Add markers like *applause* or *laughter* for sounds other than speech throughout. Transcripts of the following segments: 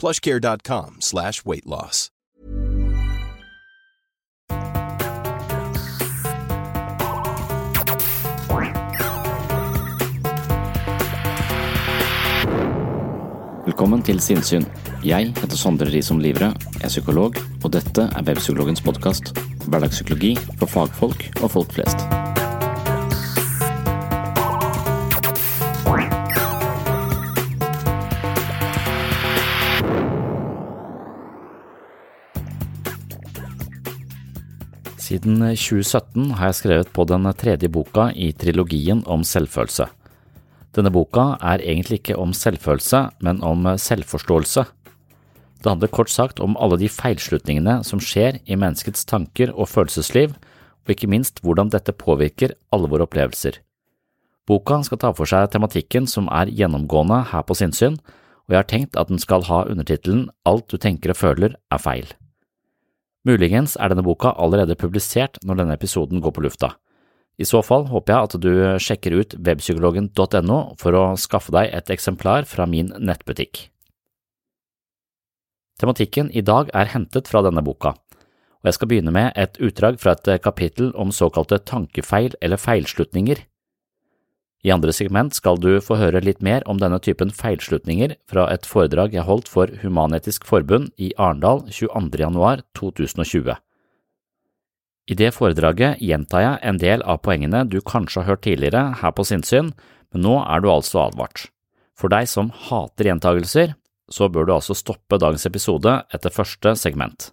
plushcare.com slash weight loss. Velkommen til Sinnsyn. Jeg heter Sondre Risom Livre, er psykolog, og dette er Webpsykologens podkast. Hverdagspsykologi for fagfolk og folk flest. Siden 2017 har jeg skrevet på den tredje boka i trilogien om selvfølelse. Denne boka er egentlig ikke om selvfølelse, men om selvforståelse. Det handler kort sagt om alle de feilslutningene som skjer i menneskets tanker og følelsesliv, og ikke minst hvordan dette påvirker alle våre opplevelser. Boka skal ta for seg tematikken som er gjennomgående her på sinnssyn, og jeg har tenkt at den skal ha undertittelen Alt du tenker og føler er feil. Muligens er denne boka allerede publisert når denne episoden går på lufta. I så fall håper jeg at du sjekker ut webpsykologen.no for å skaffe deg et eksemplar fra min nettbutikk. Tematikken i dag er hentet fra denne boka, og jeg skal begynne med et utdrag fra et kapittel om såkalte tankefeil eller feilslutninger. I andre segment skal du få høre litt mer om denne typen feilslutninger fra et foredrag jeg holdt for Human-Etisk Forbund i Arendal 22. januar 2020. I det foredraget gjentar jeg en del av poengene du kanskje har hørt tidligere her på sinnssyn, men nå er du altså advart. For deg som hater gjentagelser, så bør du altså stoppe dagens episode etter første segment.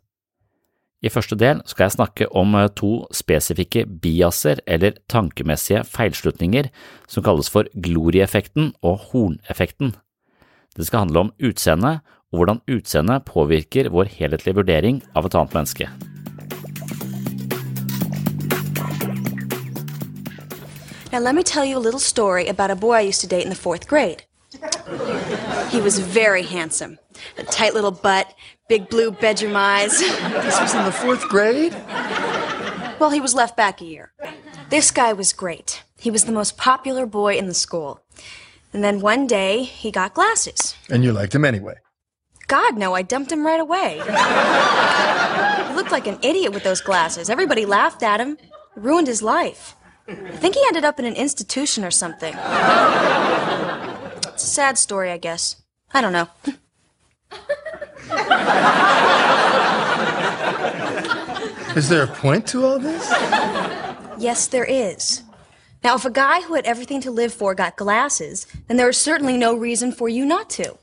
I første del skal jeg snakke om to spesifikke biaser eller tankemessige feilslutninger som kalles for glorieffekten og horneffekten. Det skal handle om utseende og hvordan utseende påvirker vår helhetlige vurdering av et annet menneske. Now, let me tell you a little story about a boy I used to date in the fourth grade. He was very handsome. A tight little butt, big blue bedroom eyes. *laughs* This was in the fourth grade? Well, he was left back a year. This guy was great. He was the most popular boy in the school. And then one day, he got glasses. And you liked him anyway. God, no, I dumped him right away. he looked like an idiot with those glasses. Everybody laughed at him. It ruined his life. I think he ended up in an institution or something. It's a sad story, I guess. I don't know. Is there a point to all this? Yes, there is. Now, if a guy who had everything to live for got glasses, then there is certainly no reason for you not to.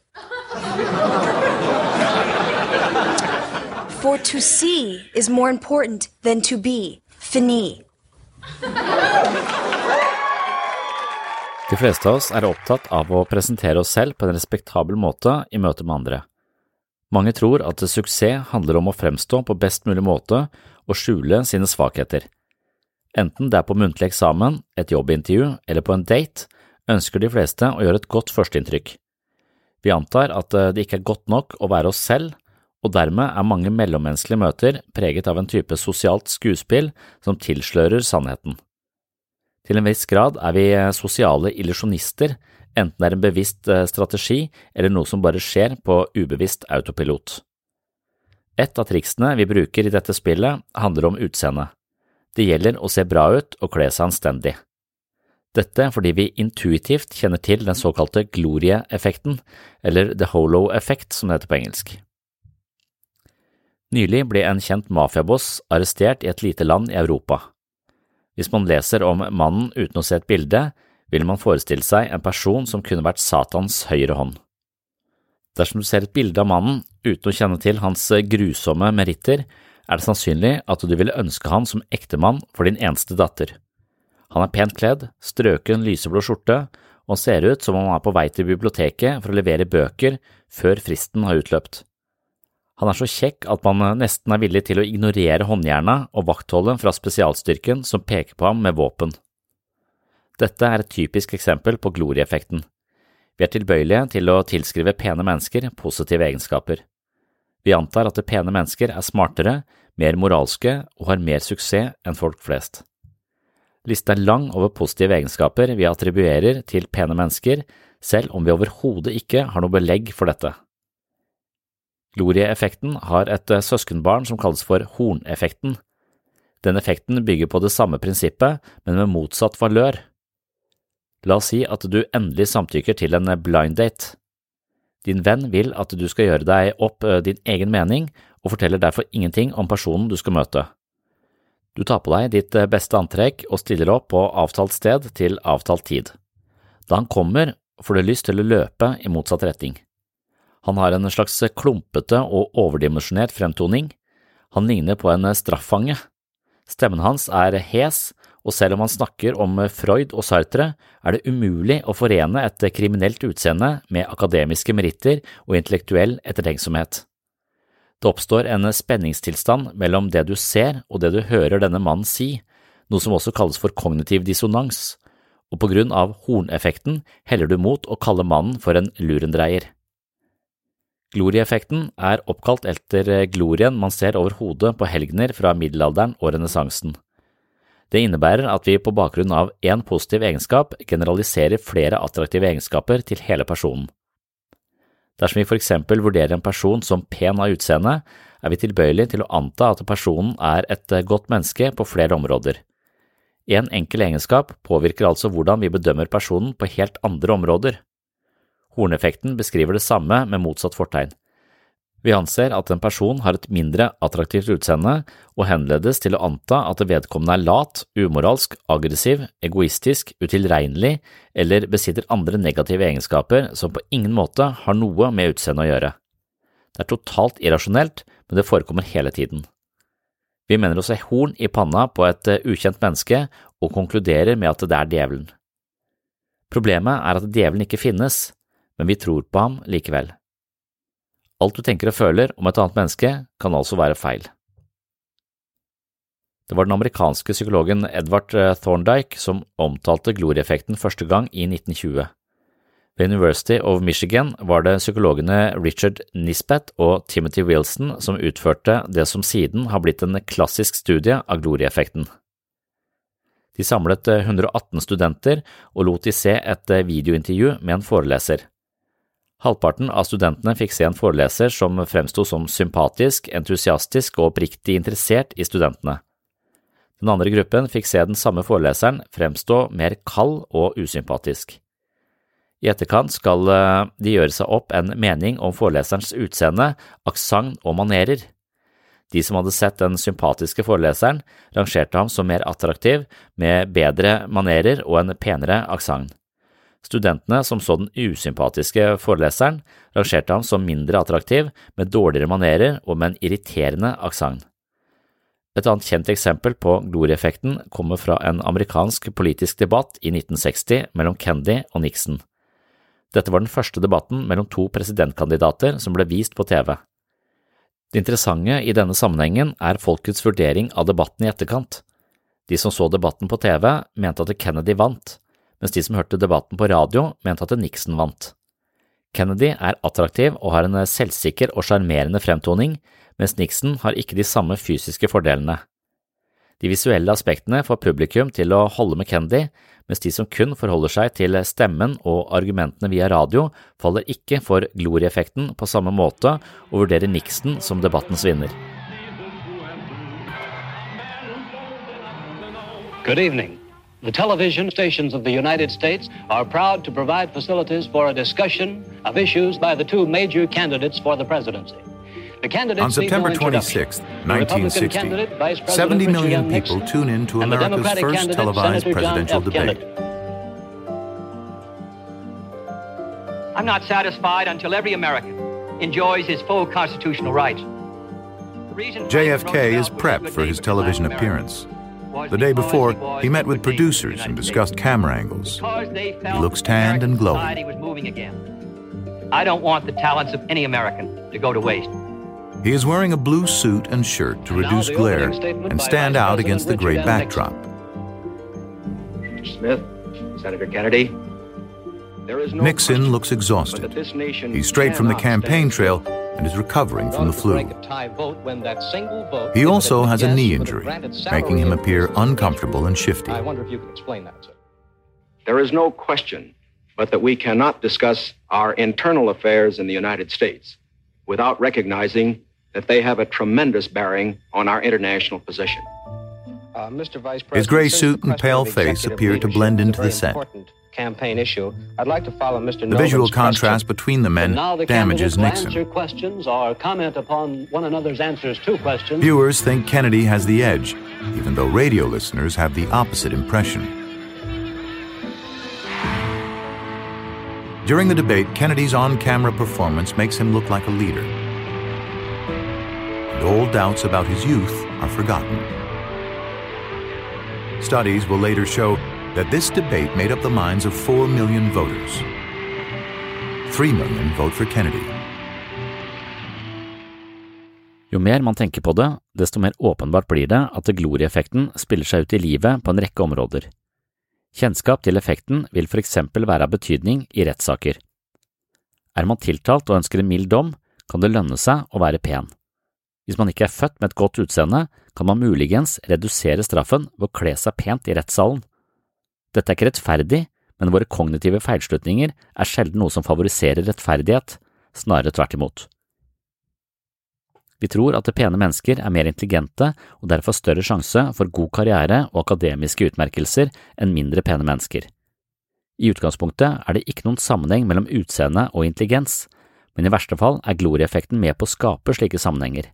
for to see is more important than to be. Fini. De fleste av oss er opptatt av å presentere oss selv på en respektabel måte i møte med andre. Mange tror at suksess handler om å fremstå på best mulig måte og skjule sine svakheter. Enten det er på muntlig eksamen, et jobbintervju eller på en date, ønsker de fleste å gjøre et godt førsteinntrykk. Vi antar at det ikke er godt nok å være oss selv, og dermed er mange mellommenneskelige møter preget av en type sosialt skuespill som tilslører sannheten. Til en viss grad er vi sosiale illusjonister, enten det er en bevisst eh, strategi eller noe som bare skjer på ubevisst autopilot. Et av triksene vi bruker i dette spillet handler om utseendet. Det gjelder å se bra ut og kle seg anstendig. Dette fordi vi intuitivt kjenner til den såkalte glorie-effekten, eller the holo effect som det heter på engelsk. Nylig ble en kjent mafiaboss arrestert i et lite land i Europa. Hvis man leser om mannen uten å se et bilde, vil man forestille seg en person som kunne vært Satans høyre hånd. Dersom du ser et bilde av mannen uten å kjenne til hans grusomme meritter, er det sannsynlig at du ville ønske han som ektemann for din eneste datter. Han er pent kledd, strøken lyseblå skjorte og ser ut som om han er på vei til biblioteket for å levere bøker før fristen har utløpt. Han er så kjekk at man nesten er villig til å ignorere håndjerna og vaktholdet fra spesialstyrken som peker på ham med våpen. Dette er et typisk eksempel på glorieffekten. Vi er tilbøyelige til å tilskrive pene mennesker positive egenskaper. Vi antar at pene mennesker er smartere, mer moralske og har mer suksess enn folk flest. Lista er lang over positive egenskaper vi attribuerer til pene mennesker, selv om vi overhodet ikke har noe belegg for dette. Glorieeffekten har et søskenbarn som kalles for horneffekten. Den effekten bygger på det samme prinsippet, men med motsatt valør. La oss si at du endelig samtykker til en blind date. Din venn vil at du skal gjøre deg opp eh, din egen mening, og forteller derfor ingenting om personen du skal møte. Du tar på deg ditt eh, beste antrekk og stiller opp på avtalt sted til avtalt tid. Da han kommer, får du lyst til å løpe i motsatt retning. Han har en slags klumpete og overdimensjonert fremtoning. Han ligner på en straffange. Stemmen hans er hes, og selv om han snakker om Freud og Sartre, er det umulig å forene et kriminelt utseende med akademiske meritter og intellektuell ettertenksomhet. Det oppstår en spenningstilstand mellom det du ser og det du hører denne mannen si, noe som også kalles for kognitiv dissonans, og på grunn av horneffekten heller du mot å kalle mannen for en lurendreier. Glorieeffekten er oppkalt etter glorien man ser over hodet på helgener fra middelalderen og renessansen. Det innebærer at vi på bakgrunn av én positiv egenskap generaliserer flere attraktive egenskaper til hele personen. Dersom vi for eksempel vurderer en person som pen av utseende, er vi tilbøyelige til å anta at personen er et eh, godt menneske på flere områder. En enkel egenskap påvirker altså hvordan vi bedømmer personen på helt andre områder. Horneffekten beskriver det samme med motsatt fortegn. Vi anser at en person har et mindre attraktivt utseende og henledes til å anta at vedkommende er lat, umoralsk, aggressiv, egoistisk, utilregnelig eller besitter andre negative egenskaper som på ingen måte har noe med utseendet å gjøre. Det er totalt irrasjonelt, men det forekommer hele tiden. Vi mener å se horn i panna på et eh, ukjent menneske og konkluderer med at det er djevelen. Problemet er at djevelen ikke finnes, men vi tror på ham likevel. Alt du tenker og føler om et annet menneske kan altså være feil. Det var den amerikanske psykologen Edward eh, Thorndike som omtalte glorieffekten første gang i 1920. Ved University of Michigan var det psykologene Richard Nisbeth og Timothy Wilson som utførte det som siden har blitt en klassisk studie av glorieffekten. De samlet 118 eh, studenter og lot de se et eh, videointervju med en foreleser. Halvparten av studentene fikk se en foreleser som fremsto som sympatisk, entusiastisk og oppriktig interessert i studentene. Den andre gruppen fikk se den samme foreleseren fremstå mer kald og usympatisk. I etterkant skal eh, de gjøre seg opp en mening om foreleserens utseende, aksent og manerer. De som hadde sett den sympatiske foreleseren, rangerte ham som mer attraktiv, med bedre manerer og en penere aksent. Studentene som så den usympatiske foreleseren, rangerte ham som mindre attraktiv, med dårligere manerer og med en irriterende aksent. Et annet kjent eksempel på glorieffekten kommer fra en amerikansk politisk debatt i 1960 mellom Kennedy og Nixon. Dette var den første debatten mellom to presidentkandidater som ble vist på TV. Det interessante i denne sammenhengen er folkets vurdering av debatten i etterkant. De som så debatten på TV, mente at Kennedy vant, mens de som hørte debatten på radio, mente at Nixon vant. Kennedy er attraktiv og har en selvsikker og sjarmerende fremtoning, mens Nixon har ikke de samme fysiske fordelene. De visuelle aspektene får publikum til å holde med Kennedy, mens de som kun forholder seg til stemmen og argumentene via radio, faller ikke for glorieffekten på samme måte og vurderer Nixon som debattens vinner. Good evening. The television stations of the United States are proud to provide facilities for a discussion of issues by the two major candidates for the presidency. The candidates On September 26, 1960, candidate, Vice President 70 Richard people tune in to America's first televised Senator presidential debate. I'm not satisfied until every American enjoys his full constitutional rights. The reason Franklin JFK is Roosevelt was a prepped for his television America appearance. The day before, he met with producers and discussed camera angles. He looks tanned and glowing. I don't want the talents of any American to go to waste. He is wearing a blue suit and shirt to reduce glare and stand out against the gray backdrop. Smith, Senator Kennedy, Nixon looks exhausted. He's straight from the campaign trail and is recovering from the flu. break a tie vote when that single vote He also has a knee injury, making him appear uncomfortable and shifty. I wonder if you can explain that, sir. There is no question but that we cannot discuss our internal affairs in the United States without recognizing that they have a tremendous bearing on our international position. Uh, Mr. Vice President, His gray suit and pale face appear to blend into the very set. Campaign issue. I'd like to follow Mr. The visual contrast question. between the men the damages Nixon. questions or comment upon one another's answers to questions. Viewers think Kennedy has the edge, even though radio listeners have the opposite impression. During the debate, Kennedy's on camera performance makes him look like a leader. And all doubts about his youth are forgotten. Studies will later show that this debate made up the minds of 4 million voters. 3 million vote for Kennedy. Jo mer man tenker på det, desto mer åpenbart blir det at glorieffekten spiller seg ut i livet på en rekke områder. Kjennskap til effekten vil for eksempel være av betydning i rettssaker. Er man tiltalt og ønsker en mild dom, kan det lønne seg å være pen. Hvis man ikke er født med et godt utseende, kan man muligens redusere straffen ved å kle seg pent i rettssalen. Dette er ikke rettferdig, men våre kognitive feilslutninger er sjelden noe som favoriserer rettferdighet, snarere tvert imot. Vi tror at det pene mennesker er mer intelligente og derfor større sjanse for god karriere og akademiske utmerkelser enn mindre pene mennesker. I utgangspunktet er det ikke noen sammenheng mellom utseende og intelligens, men i verste fall er glorieffekten med på å skape slike sammenhenger.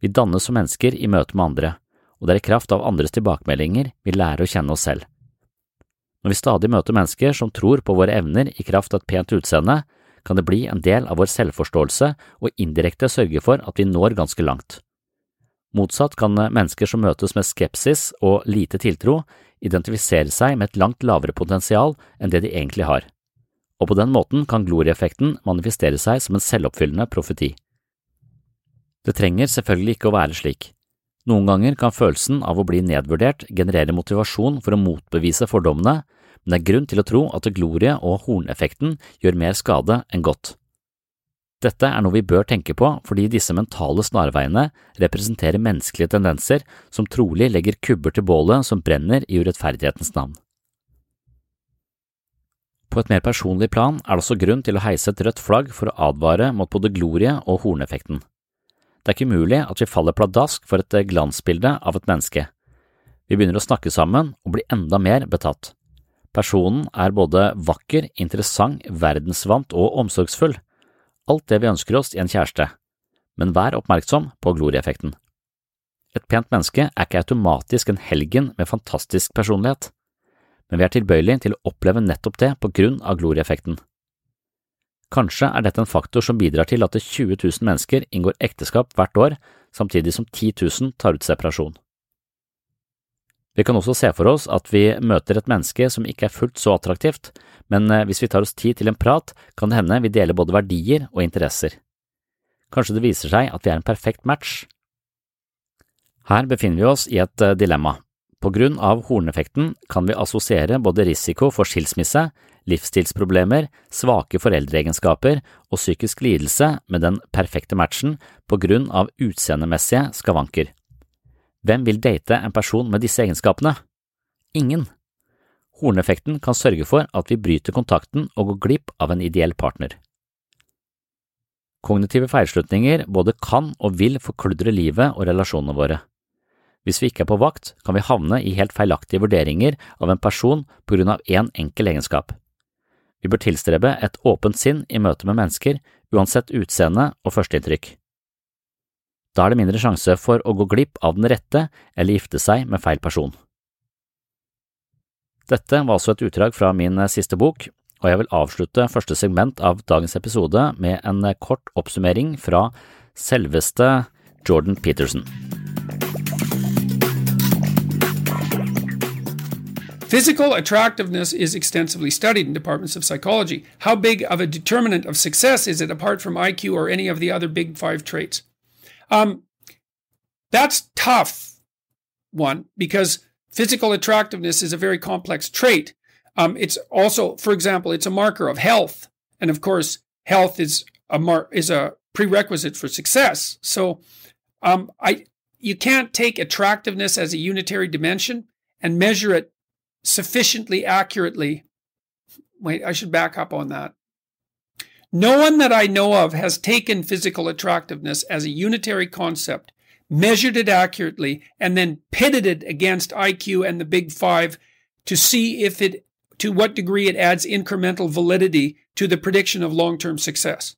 Vi dannes som mennesker i møte med andre, og det er i kraft av andres tilbakemeldinger vi lærer å kjenne oss selv. Når vi stadig møter mennesker som tror på våre evner i kraft av et pent utseende, kan det bli en del av vår selvforståelse og indirekte sørge for at vi når ganske langt. Motsatt kan mennesker som møtes med skepsis og lite tiltro, identifisere seg med et langt lavere potensial enn det de egentlig har, og på den måten kan glorieffekten manifestere seg som en selvoppfyllende profeti. Det trenger selvfølgelig ikke å være slik. Noen ganger kan følelsen av å bli nedvurdert generere motivasjon for å motbevise fordommene, men det er grunn til å tro at glorie og horneffekten gjør mer skade enn godt. Dette er noe vi bør tenke på fordi disse mentale snarveiene representerer menneskelige tendenser som trolig legger kubber til bålet som brenner i urettferdighetens navn. På et mer personlig plan er det også grunn til å heise et rødt flagg for å advare mot både glorie og horneffekten. Det er ikke umulig at vi faller pladask for et glansbilde av et menneske. Vi begynner å snakke sammen og blir enda mer betatt. Personen er både vakker, interessant, verdensvant og omsorgsfull, alt det vi ønsker oss i en kjæreste, men vær oppmerksom på glorieffekten. Et pent menneske er ikke automatisk en helgen med fantastisk personlighet, men vi er tilbøyelig til å oppleve nettopp det på grunn av glorieffekten. Kanskje er dette en faktor som bidrar til at 20 000 mennesker inngår ekteskap hvert år, samtidig som 10 000 tar ut separasjon. Vi kan også se for oss at vi møter et menneske som ikke er fullt så attraktivt, men hvis vi tar oss tid til en prat, kan det hende vi deler både verdier og interesser. Kanskje det viser seg at vi er en perfekt match. Her befinner vi oss i et dilemma. På grunn av horneffekten kan vi assosiere både risiko for skilsmisse, livsstilsproblemer, svake foreldreegenskaper og psykisk lidelse med den perfekte matchen på grunn av utseendemessige skavanker. Hvem vil date en person med disse egenskapene? Ingen. Horneffekten kan sørge for at vi bryter kontakten og går glipp av en ideell partner. Kognitive feilslutninger både kan og vil forkludre livet og relasjonene våre. Hvis vi ikke er på vakt, kan vi havne i helt feilaktige vurderinger av en person på grunn av én en enkel egenskap. Vi bør tilstrebe et åpent sinn i møte med mennesker, uansett utseende og førsteinntrykk. Da er det mindre sjanse for å gå glipp av den rette eller gifte seg med feil person. Dette var altså et utdrag fra min siste bok, og jeg vil avslutte første segment av dagens episode med en kort oppsummering fra selveste Jordan Peterson. Physical attractiveness is extensively studied in departments of psychology. How big of a determinant of success is it apart from IQ or any of the other big five traits? Um, that's tough one because physical attractiveness is a very complex trait. Um, it's also, for example, it's a marker of health, and of course, health is a mar- is a prerequisite for success. So, um, I you can't take attractiveness as a unitary dimension and measure it sufficiently accurately. Wait, I should back up on that. No one that I know of has taken physical attractiveness as a unitary concept, measured it accurately, and then pitted it against IQ and the big five to see if it, to what degree it adds incremental validity to the prediction of long term success.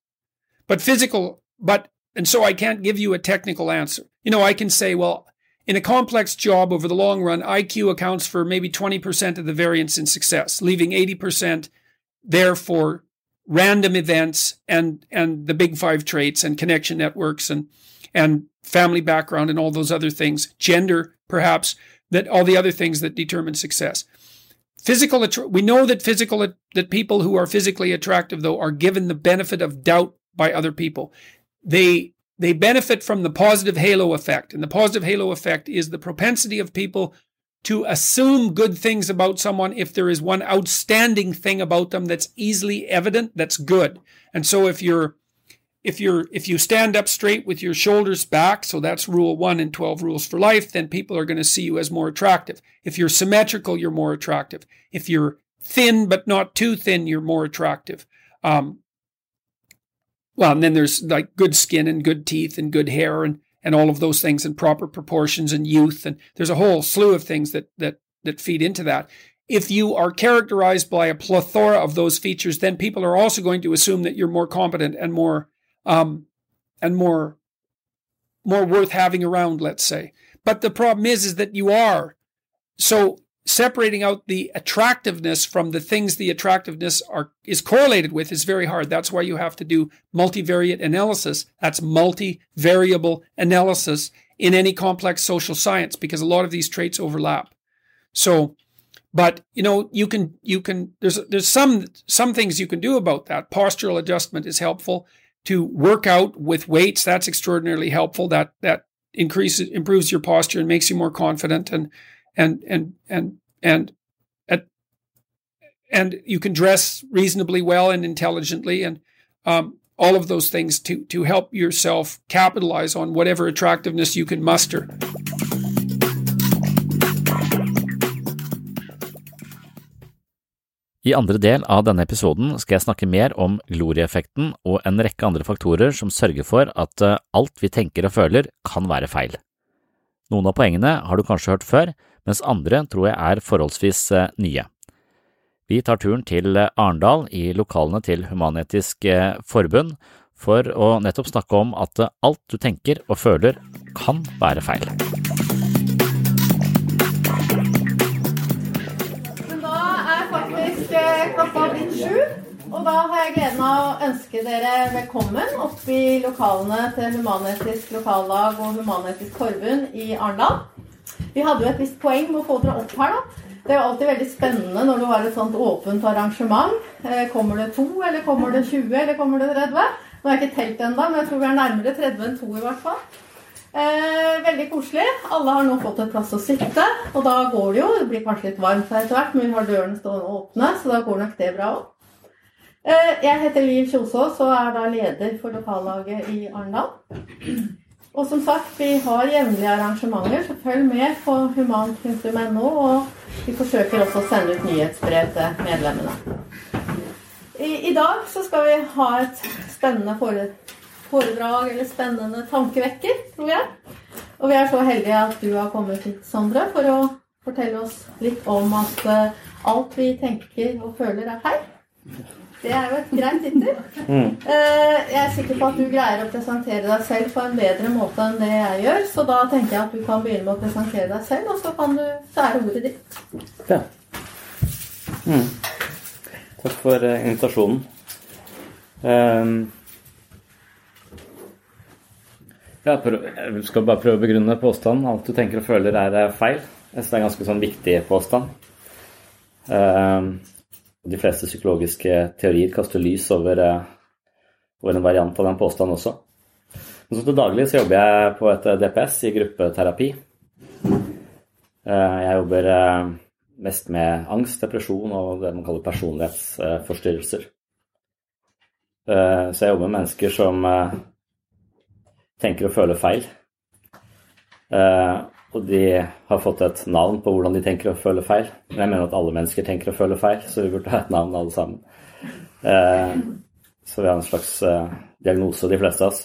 But physical, but, and so I can't give you a technical answer. You know, I can say, well, in a complex job over the long run, IQ accounts for maybe 20% of the variance in success, leaving 80% there for random events and and the big five traits and connection networks and and family background and all those other things gender perhaps that all the other things that determine success. Physical we know that physical that people who are physically attractive though are given the benefit of doubt by other people. They they benefit from the positive halo effect and the positive halo effect is the propensity of people to assume good things about someone if there is one outstanding thing about them that's easily evident that's good. And so if you're if you're if you stand up straight with your shoulders back so that's rule 1 in 12 rules for life then people are going to see you as more attractive. If you're symmetrical you're more attractive. If you're thin but not too thin you're more attractive. Um, well and then there's like good skin and good teeth and good hair and and all of those things in proper proportions and youth and there's a whole slew of things that that that feed into that. If you are characterized by a plethora of those features then people are also going to assume that you're more competent and more um and more more worth having around let's say. But the problem is is that you are. So separating out the attractiveness from the things the attractiveness are is correlated with is very hard. That's why you have to do multivariate analysis. That's multivariable analysis in any complex social science because a lot of these traits overlap. So, but you know, you can you can there's there's some some things you can do about that. Postural adjustment is helpful. To work out with weights, that's extraordinarily helpful. That that increases improves your posture and makes you more confident and and and and and at, and you can dress reasonably well and intelligently and um, all of those things to to help yourself capitalize on whatever attractiveness you can muster. I andre del av denne episoden skal jeg snakke mer om glorieeffekten og en rekke andre faktorer som sørger for at eh, alt vi tenker og føler kan være feil. Noen av poengene har du kanskje hørt før, mens andre tror jeg er forholdsvis eh, nye. Vi tar turen til eh, Arendal i lokalene til Human-Etisk eh, Forbund for å nettopp snakke om at alt du tenker og føler kan være feil. Da er faktisk klokka blitt sju. Og da har jeg gleden av å ønske dere velkommen opp i lokalene til Human-Etisk Lokallag og Human-Etisk Forbund i Arendal. Vi hadde jo et visst poeng med å få dere opp her, da. Det er jo alltid veldig spennende når du har et sånt åpent arrangement. Eh, kommer det to, eller kommer det 20, eller kommer det 30? Nå har jeg ikke telt ennå, men jeg tror vi er nærmere 30 enn to i hvert fall. Eh, veldig koselig. Alle har nå fått et plass å sitte. Og da går det jo. Det blir kanskje litt varmt her etter hvert, men vi har døren stående åpne, så da går nok det bra òg. Jeg heter Liv Kjosås og er da leder for lokallaget i Arendal. Og som sagt, vi har jevnlige arrangementer, så følg med på human.no. Og vi forsøker også å sende ut nyhetsbrev til medlemmene. I, I, dag så skal vi ha et spennende foredrag, eller spennende tankevekker, tror jeg. Og vi er så heldige at du har kommet hit, Sondre, for å fortelle oss litt om at alt vi tenker og føler, er feil. Det er jo et greit tittel. Mm. Jeg er sikker på at du greier å presentere deg selv på en bedre måte enn det jeg gjør, så da tenker jeg at du kan begynne med å presentere deg selv, og så kan du sære ordet ditt. Ja. Mm. Takk for uh, invitasjonen. Um, jeg skal bare prøve å begrunne påstanden. Alt du tenker og føler, er feil. Jeg synes det er en ganske sånn viktig påstand. Um, de fleste psykologiske teorier kaster lys over, eh, over en variant av den påstanden også. Men så til daglig så jobber jeg på et DPS i gruppeterapi. Eh, jeg jobber eh, mest med angst, depresjon og det man kaller personlighetsforstyrrelser. Så jeg jobber med mennesker som tenker og føler feil. Og de har fått et navn på hvordan de tenker og føler feil. Men jeg mener at alle mennesker tenker og føler feil, så vi burde ha et navn alle sammen. Eh, så vi har en slags eh, diagnose, de fleste av oss.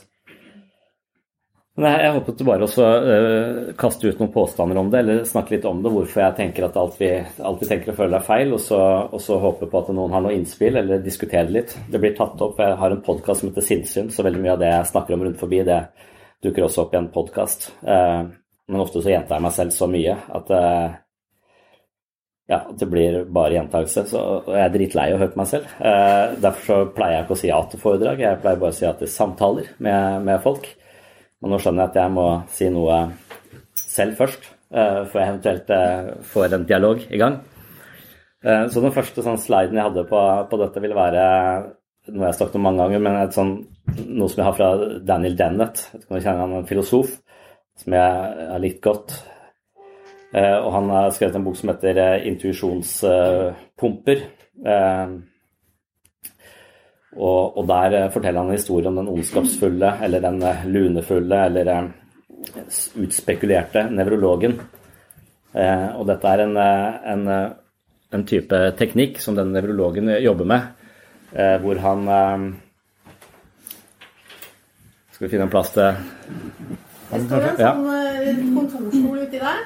Men jeg, jeg håpet bare også eh, kaste ut noen påstander om det, eller snakke litt om det, hvorfor jeg tenker at alt vi, alt vi tenker og føler er feil, og så, og så håpe på at noen har noe innspill, eller diskutere litt. Det blir tatt opp. Jeg har en podkast som heter Sinnsyn, så veldig mye av det jeg snakker om rundt forbi, det dukker også opp i en podkast. Uh, men ofte så gjentar jeg meg selv så mye at eh, ja, det blir bare gjentakelse. Så jeg er dritlei av å høre på meg selv. Eh, derfor så pleier jeg ikke å si ja til foredrag, jeg pleier bare å si ja til samtaler med, med folk. Men nå skjønner jeg at jeg må si noe selv først, eh, før jeg eventuelt får en dialog i gang. Så den første sånn sliden jeg hadde på, på, dette, ville være noe jeg har snakket om mange ganger, men sånn, noe som jeg har fra Daniel Dennett. Jeg vet ikke du kjenner han, en filosof som jeg har likt godt. Eh, og han har skrevet en bok som heter eh, 'Intuisjonspumper'. Eh, og, og, der forteller han en historie om den ondskapsfulle, eller den lunefulle, eller utspekulerte nevrologen. Og dette er en, en, en type teknikk som den nevrologen jobber med, hvor han Skal vi finne en plass til det står en sånn uh, kontorstol uti der.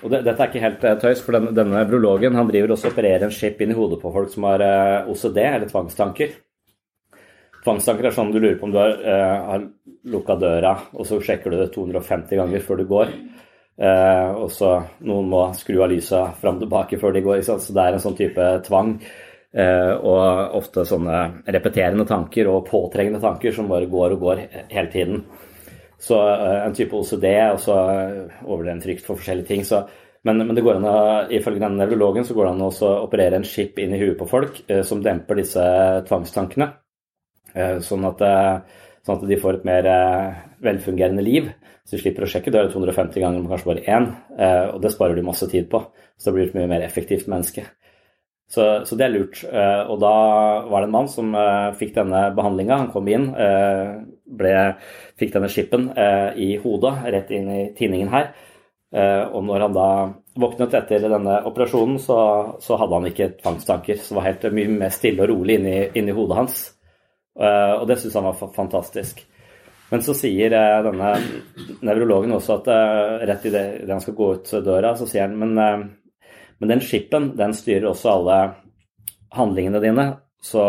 Og det, dette er ikke helt uh, tøys, for den, denne brologen han driver også og opererer en chip inn i hodet på folk som har uh, OCD, eller tvangstanker. Tvangstanker er sånn du lurer på om du har, har lukka døra, og så sjekker du det 250 ganger før du går. og så noen må skru av lysa fram og tilbake før de går. Så det er en sånn type tvang. Eh, og ofte sånne repeterende tanker og påtrengende tanker som bare går og går hele tiden. Så eh, en type OCD og så overdreven frykt for forskjellige ting. Så, men, men, det går an å, ifølge denne nevrologen så går det an å operere en chip inn i huet på folk eh, som demper disse tvangstankene. Sånn at, sånn at, de får et mer velfungerende liv. Så de slipper å sjekke døra 250 ganger, men kanskje bare én. Og det sparer de masse tid på. Så det blir et mye mer effektivt menneske. Så, så, det er lurt. Eh, og da var det en mann som eh, fikk denne behandlinga. Han kom inn, eh, ble, fikk denne chipen i hodet, rett inn i tinningen her. Og når han da våknet etter denne operasjonen, så, så hadde han ikke tvangstanker. Så det var helt mye mer stille og rolig inni, inni hodet hans. Og det syntes han var fantastisk. Men så sier denne nevrologen også at rett idet han skal gå ut døra, så sier han men men den chipen den styrer også alle handlingene dine. Så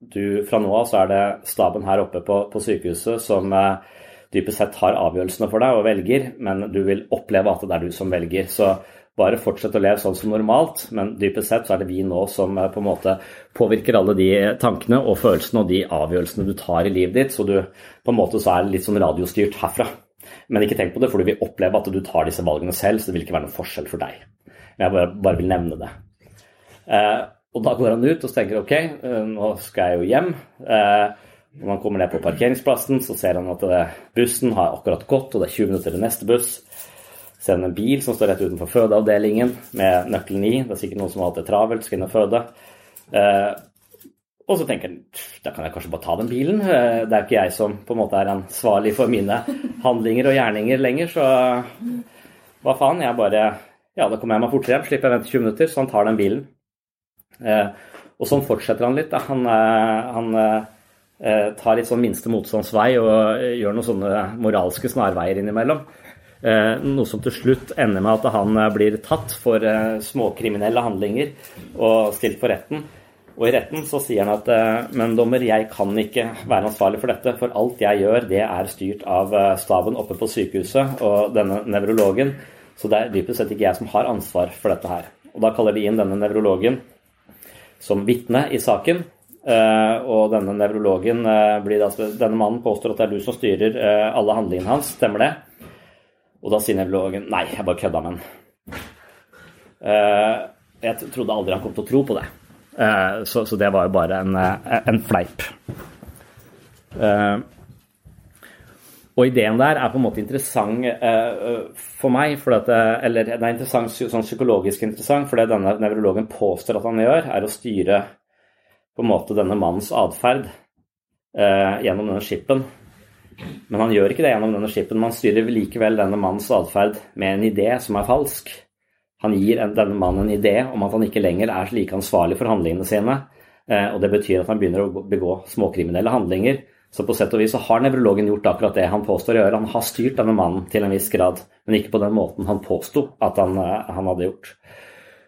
du, fra nå av så er det staben her oppe på, på sykehuset som eh, dypest sett har avgjørelsene for deg og velger, men du vil oppleve at det er du som velger. Så bare fortsett å leve sånn som normalt, men dypest sett så er det vi nå som eh, på en måte påvirker alle de tankene og følelsene og de avgjørelsene du tar i livet ditt. Så du på en måte så er litt sånn radiostyrt herfra. Men ikke tenk på det, for du vil oppleve at du tar disse valgene selv, så det vil ikke være noen forskjell for deg. Men jeg bare, bare vil nevne det. Eh, og da går han ut og tenker ok, eh, nå skal jeg jo hjem. Eh, Når han kommer ned på parkeringsplassen, så ser han at bussen har akkurat gått, og det er 20 minutter til neste buss. Ser han en bil som står rett utenfor fødeavdelingen med nøkkelen i. Det er sikkert noen som har hatt det travelt, skal inn og føde. Eh, og så tenker han da kan jeg kanskje bare ta den bilen. Eh, det er ikke jeg som på en måte er ansvarlig for mine handlinger og gjerninger lenger, så hva faen. Jeg bare Ja, da kommer jeg meg fortere hjem, slipper jeg vente 20 minutter, så han tar den bilen. Eh, og sånn fortsetter han litt. Da. Han, eh, han eh, tar litt sånn minste motstandsvei og gjør noen sånne moralske snarveier innimellom. Noe som til slutt ender med at han blir tatt for småkriminelle handlinger og stilt for retten. Og i retten så sier han at men dommer, jeg kan ikke være ansvarlig for dette, for alt jeg gjør, det er styrt av staben oppe på sykehuset og denne nevrologen. Så det er dypest sett ikke jeg som har ansvar for dette her. Og da kaller de inn denne nevrologen som vitne i saken. Uh, og denne nevrologen uh, blir altså, Denne mannen påstår at det er du som styrer uh, alle handlingene hans. Stemmer det? Og da sier nevrologen nei, jeg bare kødda med han. jeg trodde aldri han kom til å tro på det. Så, det var jo bare en, en fleip. Og ideen der er på en måte interessant for meg, for at, eller det er interessant, sånn psykologisk interessant, for det denne nevrologen påstår at han gjør, er å styre på en måte denne mannens atferd eh, gjennom denne skipen. Men han gjør ikke det gjennom denne skipen, man styrer likevel denne mannens atferd med en idé som er falsk. Han gir denne mannen en idé om at han ikke lenger er like ansvarlig for handlingene sine. Eh, og det betyr at han begynner å begå småkriminelle handlinger så på sett og vis så har nevrologen gjort akkurat det han påstår å gjøre. Han har styrt denne mannen til en viss grad, men ikke på den måten han påsto at han, eh, han, hadde gjort.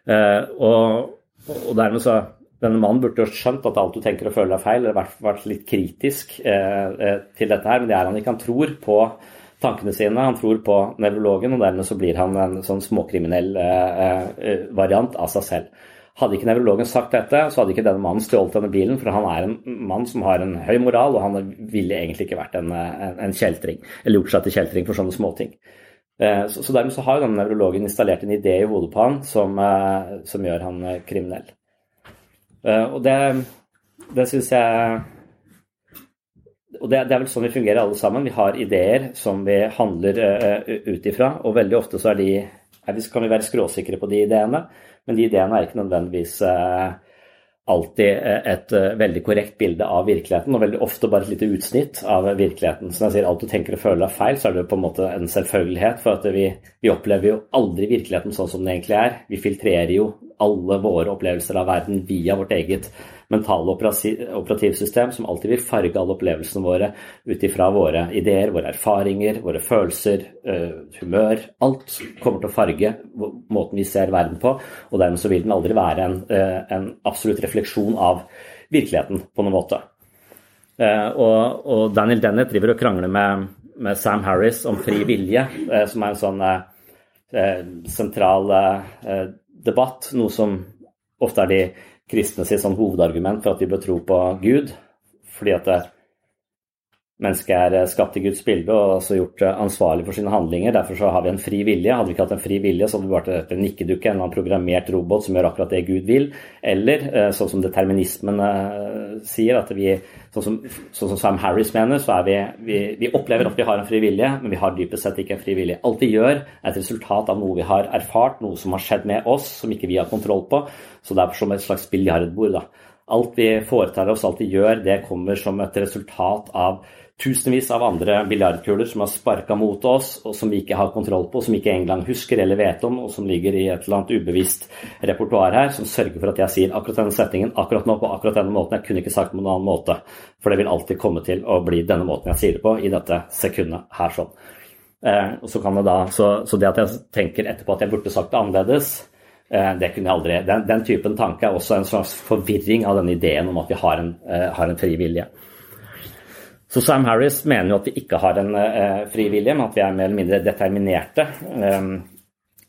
Eh, og, og, dermed så Denne mannen burde jo skjønt at alt du tenker og føler er feil, eller vært, vært litt kritisk eh, eh, til dette her, men det er han ikke. Han tror på tankene sine, han tror på nevrologen, og dermed så blir han en sånn småkriminell eh, eh variant av seg selv. Hadde ikke nevrologen sagt dette, så hadde ikke denne mannen stjålet denne bilen, for han er en mann som har en høy moral, og han ville egentlig ikke vært en, en, en kjeltring, eller gjort seg til kjeltring for sånne småting. Eh, så, så dermed så har denne nevrologen installert en idé i hodet på han som, eh, som gjør han eh, kriminell. Og det, det syns jeg og det, det, er vel sånn vi fungerer alle sammen. Vi har ideer som vi handler uh, ut ifra, og veldig ofte så er de, er, kan vi være skråsikre på de ideene. Men de ideene er ikke nødvendigvis eh, alltid eh, et eh, veldig korrekt bilde av virkeligheten, og veldig ofte bare et lite utsnitt av virkeligheten. Så når jeg sier alt du tenker og føler er feil, så er det på en måte en selvfølgelighet. For at vi, vi opplever jo aldri virkeligheten sånn som den egentlig er. Vi filtrerer jo alle våre opplevelser av verden via vårt eget mentale operativsystem som alltid vil farge alle opplevelsene våre ut ifra våre ideer, våre erfaringer, våre følelser, uh, humør. Alt kommer til å farge måten vi ser verden på, og dermed så vil den aldri være en, uh, en absolutt refleksjon av virkeligheten på noen måte. Uh, og, og, Daniel Dennett driver og krangler med, med Sam Harris om fri vilje, som er en sånn sentral debatt, noe som ofte er de kristne sitt sånn hovedargument for at de bør tro på Gud. Fordi at mennesket er eh, skapt i Guds bilde og også gjort eh, ansvarlig for sine handlinger. Derfor så har vi en fri vilje. Hadde vi ikke hatt en fri vilje, så hadde vi vært en nikkedukke, en annen programmert robot som gjør akkurat det Gud vil. Eller eh, sånn som determinismen sier, at vi Sånn som, sånn som Sam Harris mener, så vi, vi, vi opplever at vi har en fri vilje, men vi har dypest sett ikke en fri vilje. Alt vi gjør, er et resultat av noe vi har erfart, noe som har skjedd med oss, som ikke vi har kontroll på. Så det er som et slags biljardbord. da. Alt vi foretar oss, alt vi gjør, det kommer som et resultat av tusenvis av andre biljardkuler som har sparka mot oss, og som vi ikke har kontroll på, som ikke engang husker eller vet om, og som ligger i et eller annet ubevisst repertoar her, som sørger for at jeg sier akkurat denne setningen akkurat nå på akkurat denne måten. Jeg kunne ikke sagt det på noen annen måte, for det vil alltid komme til å bli denne måten jeg sier det på i dette sekundet her sånn. Eh, så, da, så, så, det at jeg tenker etterpå at jeg burde sagt det annerledes, det kunne jeg aldri. Den, den, typen tanke er også en slags forvirring av denne ideen om at vi har en, eh, har en fri vilje. Så Sam Harris mener jo at vi ikke har en eh, fri vilje, men at vi er mer eller mindre determinerte eh,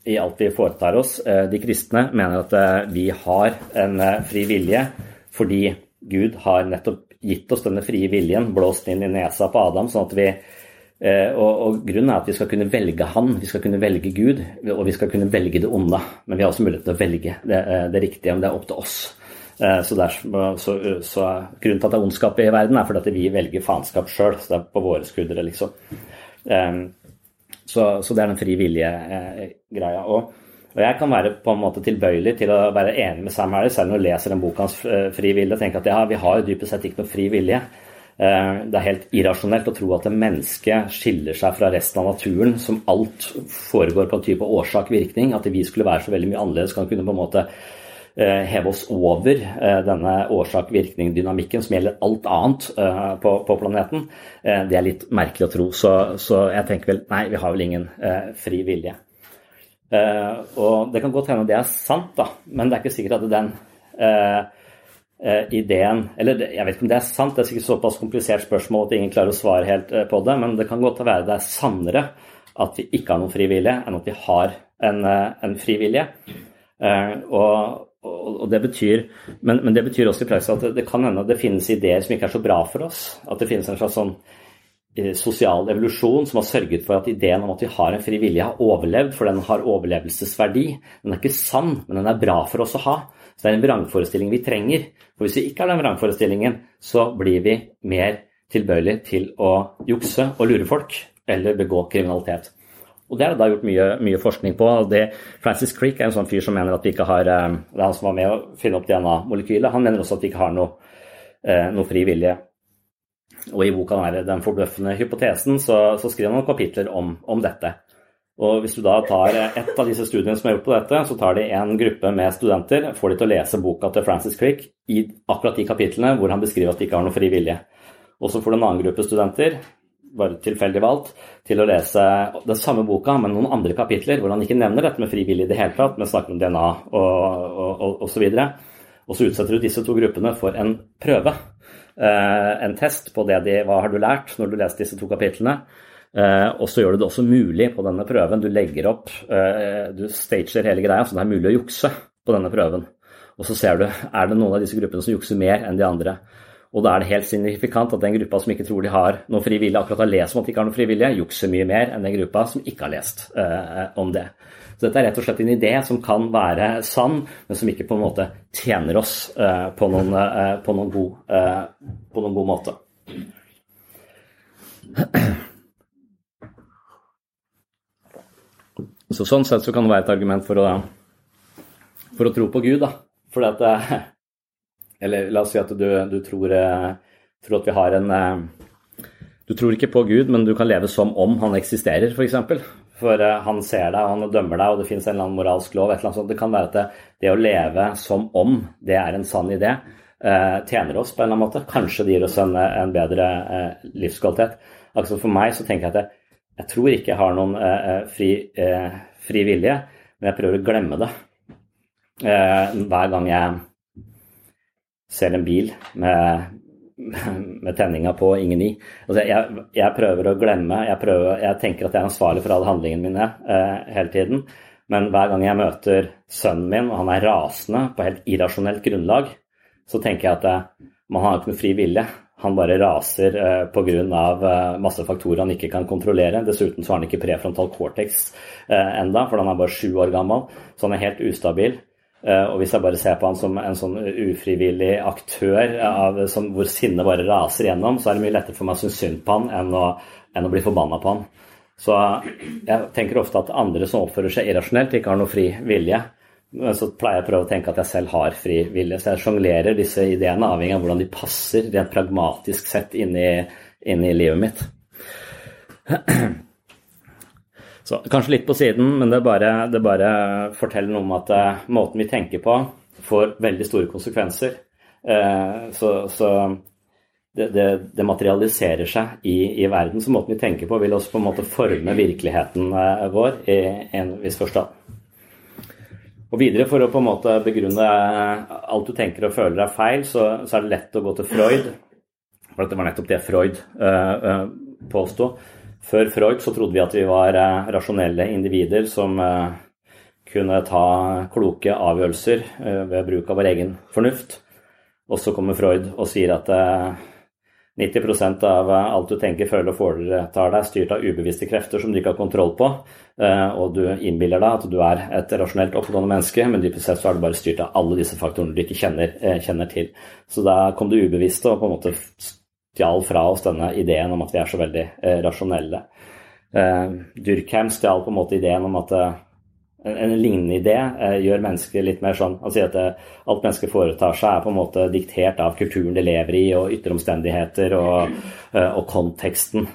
i alt vi foretar oss. Eh, de kristne mener at eh, vi har en eh, fri vilje fordi Gud har nettopp gitt oss denne frie viljen, blåst inn i nesa på Adam, sånn at vi eh, og, og, Grunnen er at vi skal kunne velge Han, vi skal kunne velge Gud, og vi skal kunne velge det onde. Men vi har også mulighet til å velge det, det riktige, men det er opp til oss. Så, der, så, så, grunnen til at det er ondskap i verden, er fordi at vi velger faenskap sjøl. Så det er på våre skuldre, liksom. Så, så det er den fri vilje-greia. Og, og, jeg kan være på en måte tilbøyelig til å være enig med Sam Harris, selv når jeg leser den boka hans Fri vilje, og tenker at ja, vi har jo dypest sett ikke noe fri vilje. Det er helt irrasjonelt å tro at et menneske skiller seg fra resten av naturen, som alt foregår på en type årsak-virkning. At vi skulle være så veldig mye annerledes, kan kunne på en måte heve oss over denne årsak-virkning-dynamikken som gjelder alt annet på, på, planeten. Det er litt merkelig å tro. Så, så, jeg tenker vel nei, vi har vel ingen fri vilje. Og det kan godt hende det er sant, da, men det er ikke sikkert at den ideen Eller jeg vet ikke om det er sant, det er sikkert såpass komplisert spørsmål at ingen klarer å svare helt på det, men det kan godt være det er sannere at vi ikke har noen frivillige, enn at vi har en, en frivillige. Og, og det betyr, men, men, det betyr også i praksis at det, det, kan hende at det finnes ideer som ikke er så bra for oss. At det finnes en slags sånn sosial evolusjon som har sørget for at ideen om at vi har en frivillig har overlevd, for den har overlevelsesverdi. Den er ikke sann, men den er bra for oss å ha. Så det er en vrangforestilling vi trenger. For hvis vi ikke har den vrangforestillingen, så blir vi mer tilbøyelig til å jukse og lure folk eller begå kriminalitet. Og Det er det da gjort mye, mye, forskning på. det, Francis Crick er en sånn fyr som mener at vi ikke har Det er han som var med å finne opp DNA-molekylet. Han mener også at vi ikke har noe, noe fri vilje. Og i boka 'Den forbløffende hypotesen' så, så skriver han noen kapitler om, om, dette. Og Hvis du da tar ett av disse studiene som er gjort på dette, så tar de en gruppe med studenter, får de til å lese boka til Francis Crick i akkurat de kapitlene hvor han beskriver at de ikke har noe fri vilje. Og så får du en annen gruppe studenter bare tilfeldig valgt, til å lese den samme boka, men noen andre kapitler hvor han ikke nevner dette med frivillig i det hele tatt, men snakker om DNA og osv. Og, og, og så utsetter du disse to gruppene for en prøve, eh, en test på det de, hva har du lært når du leser disse to kapitlene. Eh, og så gjør du det også mulig på denne prøven. Du legger opp, eh, du stager hele greia, så det er mulig å jukse på denne prøven. Og så ser du er det noen av disse gruppene som jukser mer enn de andre. Og da er det helt signifikant at den gruppa som ikke tror de har noen frivillige, akkurat har lest om at de ikke har noen frivillige, jukser mye mer enn den gruppa som ikke har lest eh, om det. Så dette er rett og slett en idé som kan være sann, men som ikke på en måte tjener oss eh, på, noen, eh, på, noen god, på, noen, god, måte. Så sånn sett så kan det være et argument for å, for å tro på Gud, da. Fordi at eller la oss si at du, du tror, eh, tror, at vi har en eh, Du tror ikke på Gud, men du kan leve som om han eksisterer, f.eks. For, eksempel. for eh, han ser deg, og han dømmer deg, og det fins en eller annen moralsk lov. et eller annet sånt. Det kan være at det, det, å leve som om det er en sann idé, tjener oss på en eller annen måte. Kanskje det gir oss en, en bedre livskvalitet. Altså For meg så tenker jeg at jeg, jeg tror ikke jeg har noen fri, fri vilje, men jeg prøver å glemme det hver gang jeg ser en bil med, med tenninga på og ingen i. Altså, jeg, jeg, prøver å glemme jeg, prøver, jeg, tenker at jeg er ansvarlig for alle handlingene mine eh, hele tiden. Men hver gang jeg møter sønnen min, og han er rasende på helt irrasjonelt grunnlag, så tenker jeg at eh, man har ikke noe fri vilje. Han bare raser eh, pga. Eh, masse faktorer han ikke kan kontrollere. Dessuten så har han ikke prefrontal cortex eh, enda, for han er bare sju år gammel. Så han er helt ustabil. Eh, og hvis jeg bare ser på han som en sånn ufrivillig aktør av, som, hvor sinnet bare raser gjennom, så er det mye lettere for meg å synes synd på han enn å, enn å bli forbanna på han. Så jeg tenker ofte at andre som oppfører seg irrasjonelt, ikke har noe fri vilje. Men så pleier jeg å prøve å tenke at jeg selv har fri vilje. Så jeg sjonglerer disse ideene avhengig av hvordan de passer rent pragmatisk sett inn i, livet mitt. *clears throat* Så kanskje litt på siden, men det bare, det bare forteller noe om at uh, måten vi tenker på, får veldig store konsekvenser. Uh, så, så det, det, det, materialiserer seg i, i, verden. Så måten vi tenker på, vil også på en måte forme virkeligheten uh, vår i en viss forstand. Og videre, for å på en måte begrunne alt du tenker og føler er feil, så, så er det lett å gå til Freud. For det var nettopp det Freud påsto. Før Freud så trodde vi at vi var uh, rasjonelle individer som uh, kunne ta kloke avgjørelser eh, ved bruk av vår egen fornuft. Og så kommer Freud og sier at 90% av alt du tenker, føler og foretar deg, er styrt av ubevisste krefter som du ikke har kontroll på. Og du innbiller deg at du er et rasjonelt oppegående menneske, men dypest sett så er du bare styrt av alle disse faktorene du ikke kjenner, kjenner til. Så da kom det ubevisste og på en måte stjal fra oss denne ideen om at vi er så veldig rasjonelle. Durkheim stjal på en måte ideen om at en, en lignende idé eh, gjør mennesket litt mer sånn Han sier at eh, alt mennesket foretar seg, er på en måte diktert av kulturen det lever i, og ytre omstendigheter og, eh, og, konteksten.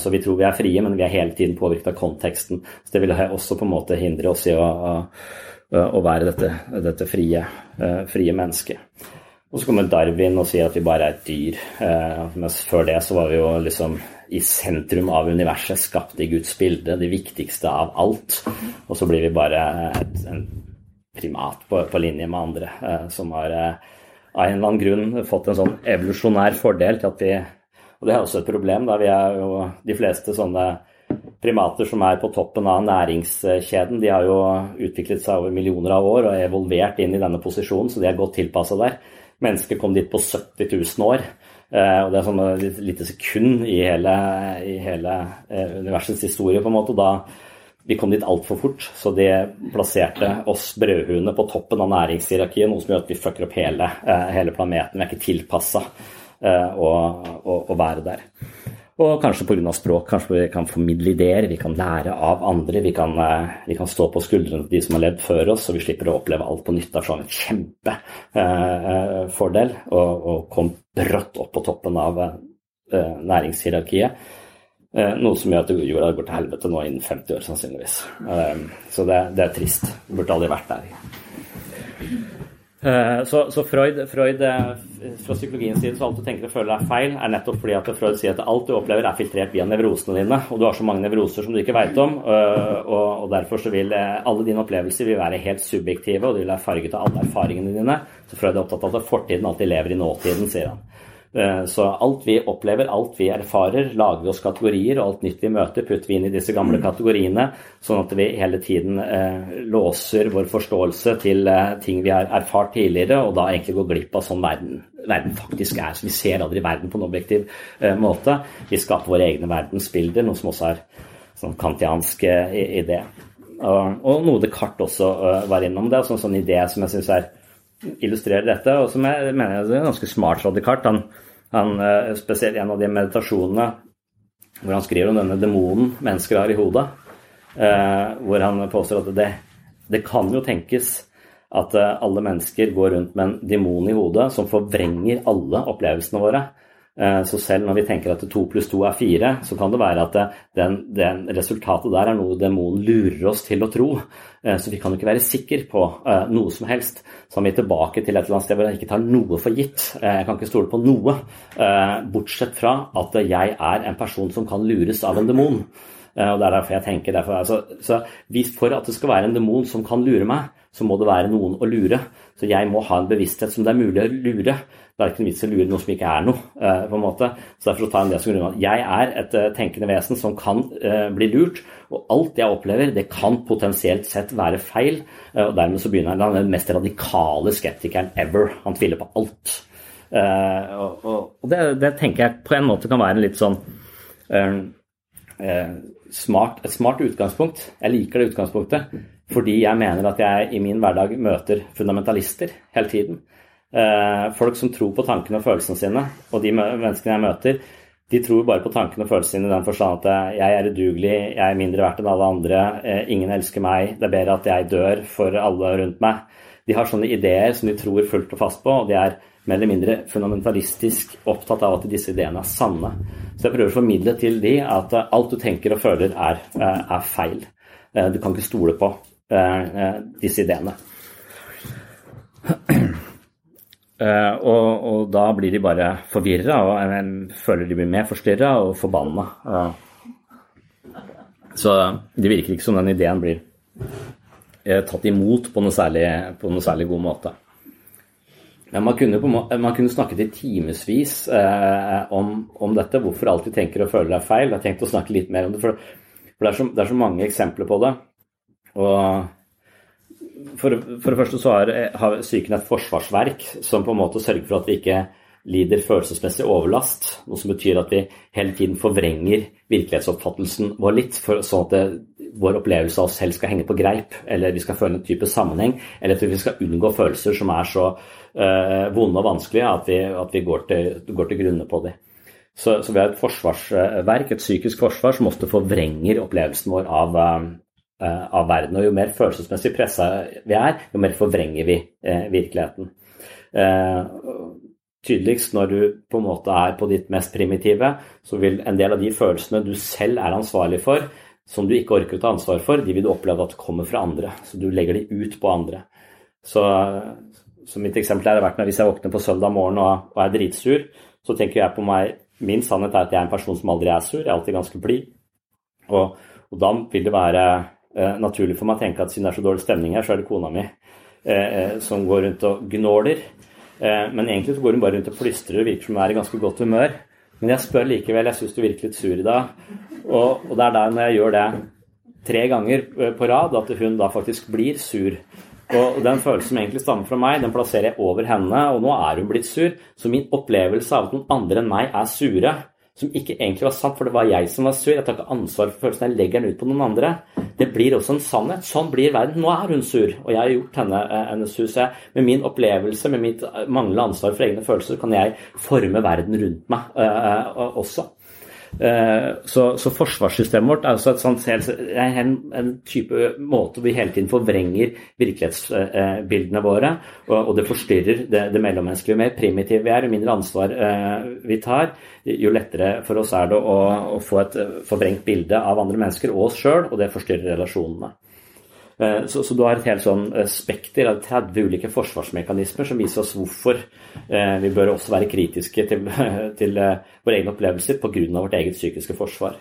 Så vi tror vi er frie, men vi er hele tiden påvirket av konteksten. Så det vil også på en måte hindre oss i å, å, å være dette, dette frie, frie mennesket. Og så kommer Darwin og sier at vi bare er et dyr. Mens før det så var vi jo liksom i sentrum av universet, skapt i Guds bilde, det viktigste av alt. Og så blir vi bare et, en primat på, på, linje med andre eh, som har eh, av en eller annen grunn fått en sånn evolusjonær fordel til at vi Og det er også et problem, da vi er jo de fleste sånne primater som er på toppen av næringskjeden, de har jo utviklet seg over millioner av år og er evolvert inn i denne posisjonen, så de er godt tilpassa der. Mennesker kom dit på 70 000 år. Eh, og det er sånn et lite sekund i hele, i hele eh, universets historie, på en måte. Da vi kom dit altfor fort, så det plasserte oss brødhuene på toppen av næringshierarkiet, noe som gjør at vi fucker opp hele, eh, hele planeten. Vi er ikke tilpassa å, å, å være der. Og kanskje pga. språk. Kanskje vi kan formidle ideer, vi kan lære av andre. Vi kan, eh, vi kan stå på skuldrene til de som har levd før oss, så vi slipper å oppleve alt på nytt. Det er sånn en kjempefordel eh, å, å komme brått opp på toppen av eh, næringshierarkiet. Eh, noe som gjør at jorda går til helvete nå innen 50 år, sannsynligvis. Eh, så det, det, er trist. Det burde aldri vært der. Eh, så, så Freud, Freud, eh, fra psykologiens side, så alt du tenker og føler er feil, er nettopp fordi at Freud sier at alt du opplever, er filtrert via nevrosene dine. Og du har så mange nevroser som du ikke veit om. Eh, og, og, derfor så vil alle dine opplevelser vil være helt subjektive, og de vil være farget av alle erfaringene dine. Så Freud er opptatt av at fortiden alltid lever i nåtiden, sier han. Eh, så alt vi opplever, alt vi erfarer, lager vi oss kategorier, og alt nytt vi møter, putter vi inn i disse gamle kategoriene, sånn at vi hele tiden eh, låser vår forståelse til eh, ting vi har erfart tidligere, og da egentlig går glipp av sånn verden, verden faktisk er. Så vi ser aldri verden på en objektiv måte. Vi skaper våre egne verdensbilder, noe som også er sånn kantiansk idé. Og, noe Descartes også var innom. Det er en sånn idé som jeg syns er illustrerer dette, og som jeg mener er ganske smart fra. Han, han, eh, spesielt en av de meditasjonene hvor han skriver om denne demonen mennesker har i hodet, eh, hvor han påstår at det, det kan jo tenkes at eh, alle mennesker går rundt med en demon i hodet som forvrenger alle opplevelsene våre. Eh, så selv når vi tenker at to pluss to er fire, så kan det være at den, den resultatet der er noe demonen lurer oss til å tro. Eh, så vi kan jo ikke være sikre på eh, noe som helst. Så er vi tilbake til et eller annet sted hvor jeg ikke tar noe for gitt. Jeg kan ikke stole på noe, bortsett fra at jeg er en person som kan lures av en demon. Og det er derfor jeg tenker derfor, altså, så For at det skal være en demon som kan lure meg, så må det være noen å lure. Så jeg må ha en bevissthet som det er mulig å lure. Det er ikke noe vits i å lure noe som ikke er noe. Eh, på en måte. Så Derfor tar jeg det som grunn. Jeg er et eh, tenkende vesen som kan eh, bli lurt. Og alt jeg opplever, det kan potensielt sett være feil. Og dermed så begynner han den mest radikale skeptikeren ever. Han tviler på alt. Og, og det, det, tenker jeg på en måte kan være en litt sånn smart, et smart utgangspunkt. Jeg liker det utgangspunktet fordi jeg mener at jeg i min hverdag møter fundamentalister hele tiden. Eh, folk som tror på tankene og følelsene sine, og de menneskene jeg møter, de tror bare på tankene og følelsene i den forstand at jeg er udugelig, jeg er mindre verdt enn alle andre, eh, ingen elsker meg, det er bedre at jeg dør for alle rundt meg. De har sånne ideer som de tror fullt og fast på, og de er mer eller mindre fundamentalistisk opptatt av at disse ideene er sanne. Så jeg prøver å formidle til de at alt du tenker og føler, er, eh, er feil. Du kan ikke stole på disse ideene. *clears throat* Uh, og, og, da blir de bare forvirra og jeg føler de blir mer forstyrra og forbanna. Så det virker ikke som den ideen blir tatt imot på noe, særlig, på noe særlig god måte. Men man kunne, man kunne snakket i timevis om, om, dette, hvorfor alt vi tenker og føler er feil. Jeg har tenkt å snakke litt mer om det, for, for det, er så, det, er så, mange eksempler på det. Og for, for, det første så har, har psyken et forsvarsverk som på en måte sørger for at vi ikke lider følelsesmessig overlast, noe som betyr at vi hele tiden forvrenger virkelighetsoppfattelsen vår litt, for, sånn at det, vår opplevelse av oss selv skal henge på greip, eller vi skal føle en type sammenheng, eller at vi skal unngå følelser som er så uh, vonde og vanskelige at vi, at vi går, til, går, til, grunne på dem. Så, så, vi har et forsvarsverk, et psykisk forsvar, som ofte forvrenger opplevelsen vår av, uh, av verden. Og jo mer følelsesmessig pressa vi er, jo mer forvrenger vi uh, virkeligheten. tydeligst når du på en måte er på ditt mest primitive, så vil en del av de følelsene du selv er ansvarlig for, som du ikke orker å ta ansvar for, de vil du oppleve at kommer fra andre. Så du legger de ut på andre. Så, så mitt eksempel er vært når hvis jeg våkner på søndag morgen og, og, er dritsur, så tenker jeg på meg Min sannhet er at jeg er en person som aldri er sur, jeg er alltid ganske blid. Og, og, da vil det være eh, naturlig for meg å tenke at siden det er så dårlig stemning her, så er det kona mi eh, eh som går rundt og gnåler. Eh, men egentlig så går hun bare rundt og plystrer og virker som hun er i ganske godt humør. Men jeg spør likevel, jeg syns du virker litt sur i dag. Og, og, det er der når jeg gjør det tre ganger eh, på rad, at hun da faktisk blir sur. Og den følelsen som egentlig stammer fra meg, den plasserer jeg over henne, og nå er hun blitt sur. Så min opplevelse av at noen andre enn meg er sure, som ikke egentlig var sant, for det var jeg som var sur. Jeg tar ikke ansvar for følelsen, jeg legger den ut på noen andre. Det blir også en sannhet. Sånn blir verden. Nå er hun sur, og jeg har gjort henne, eh, henne sur. Så jeg, med min opplevelse, med mitt manglende ansvar for egne følelser, kan jeg forme verden rundt meg uh, også. Eh, så, så, forsvarssystemet vårt er altså sånt, en, en, type måte vi hele tiden forvrenger virkelighetsbildene våre, og, og det forstyrrer det, det mellommenneskelige. Jo mer primitive vi er, jo mindre ansvar eh, vi tar, jo lettere for oss er det å, å få et forvrengt bilde av andre mennesker og oss sjøl, og det forstyrrer relasjonene. Eh, så, så, du har et helt sånn eh, spekter av 30 ulike forsvarsmekanismer som viser oss hvorfor eh, vi bør også være kritiske til, *laughs* til våre egne opplevelser pga. vårt eget psykiske forsvar.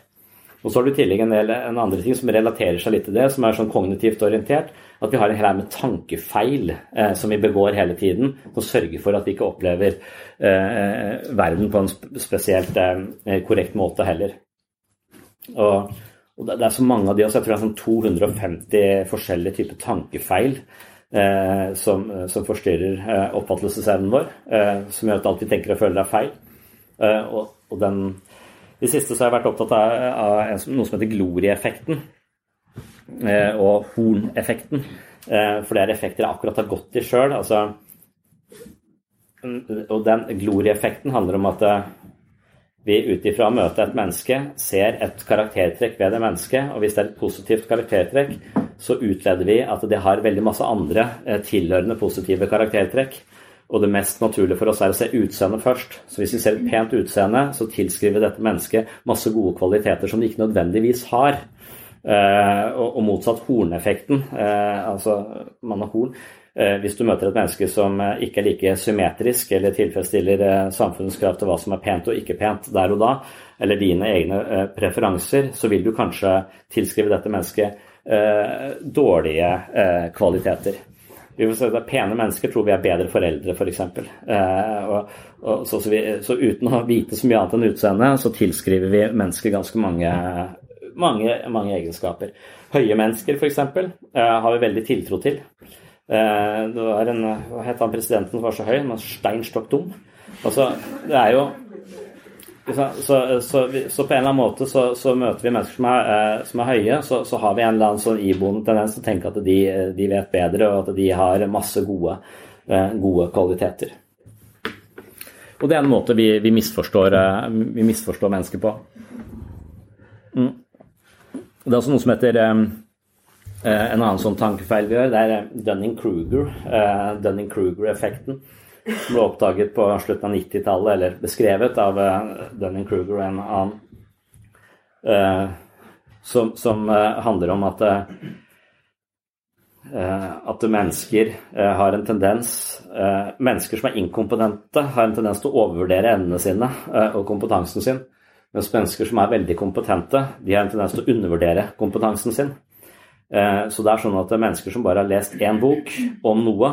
Og så har du i tillegg en del en andre ting som relaterer seg litt til det, som er sånn kognitivt orientert. At vi har en hel med tankefeil eh, som vi begår hele tiden, og sørger for at vi ikke opplever eh, verden på en spesielt eh, korrekt måte heller. Og og det, er så mange av de også. Jeg tror det er sånn 250 forskjellige typer tankefeil eh, som, som, forstyrrer eh, oppfattelsesevnen vår. Eh, som gjør at alt vi tenker og føler er feil. Eh, og, og den, I siste så har jeg vært opptatt av, av noe som heter glorieffekten. Eh, og horneffekten. Eh, for det er effekter jeg akkurat har gått i sjøl. Altså, og den glorieffekten handler om at vi ut ifra å møte et menneske ser et karaktertrekk ved det mennesket. Og hvis det er et positivt karaktertrekk, så utleder vi at det har veldig masse andre eh, tilhørende positive karaktertrekk. Og det mest naturlige for oss er å se utseendet først. Så hvis vi ser et pent utseende, så tilskriver dette mennesket masse gode kvaliteter som det ikke nødvendigvis har. Eh, og, motsatt horneffekten, eh, altså man har horn, hvis du møter et menneske som eh, ikke er like symmetrisk eller tilfredsstiller eh, samfunnets krav til hva som er pent og ikke pent der og da, eller dine egne preferanser, så vil du kanskje tilskrive dette mennesket dårlige kvaliteter. Vi vil si at Pene mennesker tror vi er bedre foreldre, f.eks. For eksempel. så, så, så, uten å vite så mye annet enn utseendet, så tilskriver vi mennesker ganske mange, mange, mange egenskaper. Høye mennesker, f.eks., har vi veldig tiltro til. Eh, det var en Hva het han presidenten som var så høy? Han var stein stokk dum. Altså, det er jo så, så, så, så, på en eller annen måte så, møter vi mennesker som er, eh, som er høye, så, har vi en eller annen sånn iboende tendens til å tenke at de, de, vet bedre, og at de har masse gode, eh, gode kvaliteter. Og det er en måte vi, vi, misforstår, vi misforstår, mennesker på. Mm. Det er også noe som heter Eh, en annen sånn tankefeil vi gjør, det er eh, Dunning-Kruger. Uh, Dunning-Kruger-effekten. Som ble oppdaget på slutten av 90-tallet, eller beskrevet av Dunning-Kruger og en annen. som, som handler om at at mennesker har en tendens Mennesker som er inkompetente, har en tendens til å overvurdere evnene sine og kompetansen sin. Mens mennesker som er veldig kompetente, de har en tendens til å undervurdere kompetansen sin. Eh, så det er sånn at mennesker som bare har lest én bok om noe,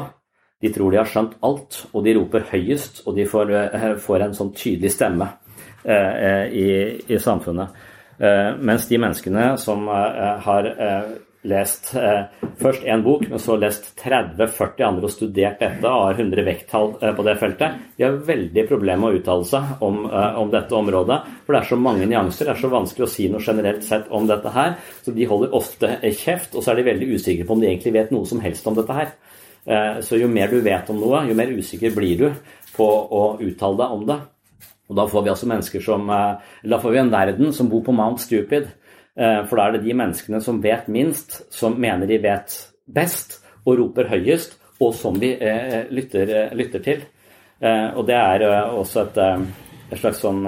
de tror de har skjønt alt, og de roper høyest, og de får, eh, får en sånn tydelig stemme eh, i, i samfunnet. Mens de menneskene som har lest eh, først én bok, men så lest 30-40 andre og studert dette og har 100 vekttall eh, på det feltet, de har veldig problemer med å uttale seg om, eh, om, dette området. For det er så mange nyanser, det er så vanskelig å si noe generelt sett om dette her. Så de holder ofte kjeft, og så er de veldig usikre på om de egentlig vet noe som helst om dette her. Eh, så jo mer du vet om noe, jo mer usikker blir du på å uttale deg om det. Og da får vi altså mennesker som eh, Da får vi en verden som bor på Mount Stupid. Eh, for da er det de menneskene som vet minst, som mener de vet best og roper høyest, og som vi eh, lytter, eh, lytter til. Og det er også et, et slags sånn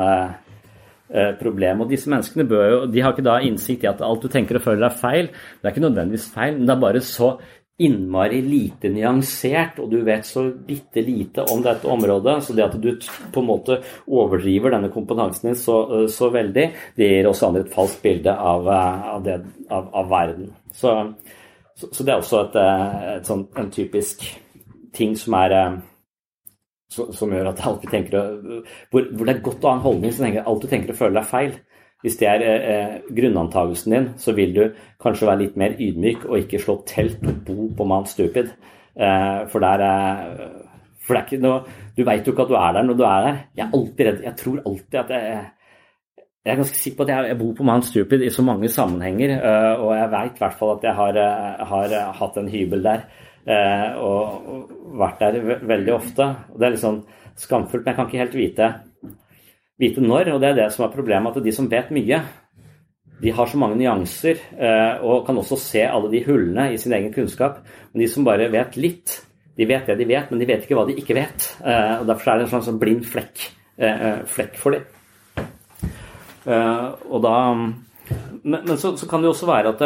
problem. Og disse menneskene bør jo, de har ikke da innsikt i at alt du tenker og føler er feil. Det er ikke nødvendigvis feil, men det er bare så innmari lite nyansert, og du vet så bitte lite om dette området. Så det at du på en måte overdriver denne kompetansen din så, så veldig, det gir også andre et falskt bilde av, av, det, av, av verden. Så, så, så, det er også et, et sånt, en typisk ting som er som gjør at jeg alltid tenker hvor, hvor, det er godt å ha en holdning som tenker alt du tenker og føler er feil. Hvis det er eh, grunnantagelsen din, så vil du kanskje være litt mer ydmyk og ikke slå telt og bo på Mount Stupid. Eh, for, der, eh, for det er ikke noe Du veit jo ikke at du er der når du er der. Jeg er alltid redd. Jeg tror alltid at jeg, jeg er ganske sikker på at jeg, bor på Mount Stupid i så mange sammenhenger, uh, og jeg veit i hvert fall at jeg har, uh, har uh, hatt en hybel der og, vært der veldig ofte. Det er litt sånn skamfullt, men jeg kan ikke helt vite vite når. Og det er det som er problemet, at de som vet mye, de har så mange nyanser eh, og kan også se alle de hullene i sin egen kunnskap. Men de som bare vet litt, de vet det de vet, men de vet ikke hva de ikke vet. Eh, og Derfor er det en slags blind flekk, eh, flekk for dem. Og da, men, men så, så, kan det jo også være at,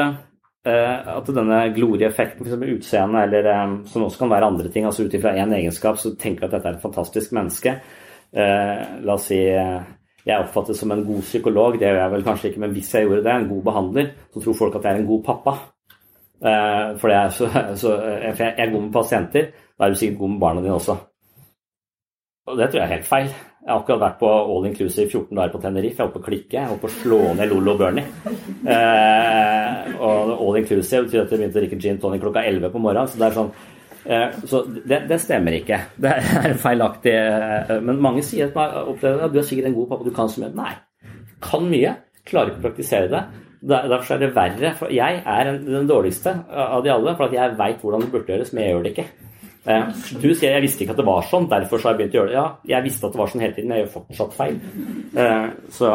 at denne glorieeffekten, f.eks. utseende, eller som også kan være andre ting, altså ut ifra én egenskap, så tenker jeg at dette er et fantastisk menneske. Eh, la oss si eh, jeg oppfattes som en god psykolog, det gjør jeg vel kanskje ikke, men hvis jeg gjorde det, en god behandler, så tror folk at jeg er en god pappa. Eh, for, er så, *laughs* så, for jeg er god med pasienter, da er du sikkert god med barna dine også. Og det tror jeg er helt feil. Jeg har akkurat vært på all inclusive 14 dager på Tenerife. Jeg holdt på å klikke. Jeg holdt på å slå ned Lollo og Bernie. Eh, og all inclusive betyr at jeg begynte å drikke gin tonic klokka 11 på morgenen. Så det er sånn så det, det, stemmer ikke. Det er feilaktig. Eh, men mange sier at man opplever at du er sikkert en god pappa, du kan så mye. Nei. Kan mye, klarer ikke å praktisere det. Derfor er det verre. For jeg er den dårligste av de alle, for jeg veit hvordan det burde gjøres, men jeg gjør det ikke. Eh, du sier jeg visste ikke at det var sånn, derfor så har jeg begynt å gjøre det. Ja, jeg visste at det var sånn hele tiden, men jeg gjør fortsatt feil. Så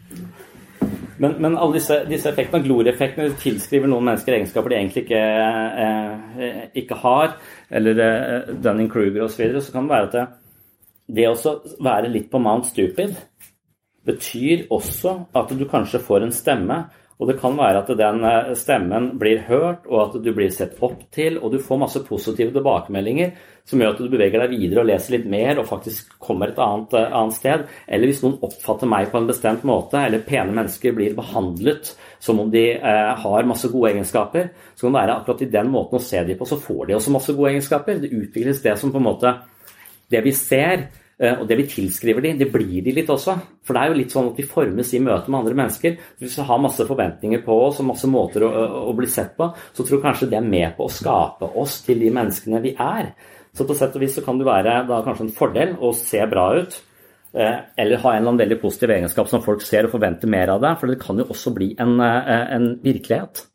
Men, men alle disse, disse effektene, glorieeffektene, tilskriver noen mennesker egenskaper de egentlig ikke, eh, ikke har, eller eh, Dunning-Kruger osv. Så, videre. så kan det være at det, det å være litt på Mount Stupid betyr også at du kanskje får en stemme og det kan være at den eh, stemmen blir hørt, og at du blir sett opp til, og du får masse positive tilbakemeldinger som gjør at du beveger deg videre og leser litt mer og faktisk kommer et annet, eh, annet sted. Eller hvis noen oppfatter meg på en bestemt måte, eller pene mennesker blir behandlet som om de eh, har masse gode egenskaper, så kan det være akkurat i den måten å se dem på, så får de også masse gode egenskaper. Det utvikles det som på en måte Det vi ser, og det vi tilskriver de, det blir de litt også. For det er jo litt sånn at de formes i møte med andre mennesker. Hvis vi har masse forventninger på oss og masse måter å, å bli sett på, så tror jeg kanskje det er med på å skape oss til de menneskene vi er. Så på sett og vis så kan det være da kanskje en fordel å se bra ut. Eh, eller ha en eller annen veldig positiv egenskap som folk ser og forventer mer av deg. For det kan jo også bli en, eh, en virkelighet.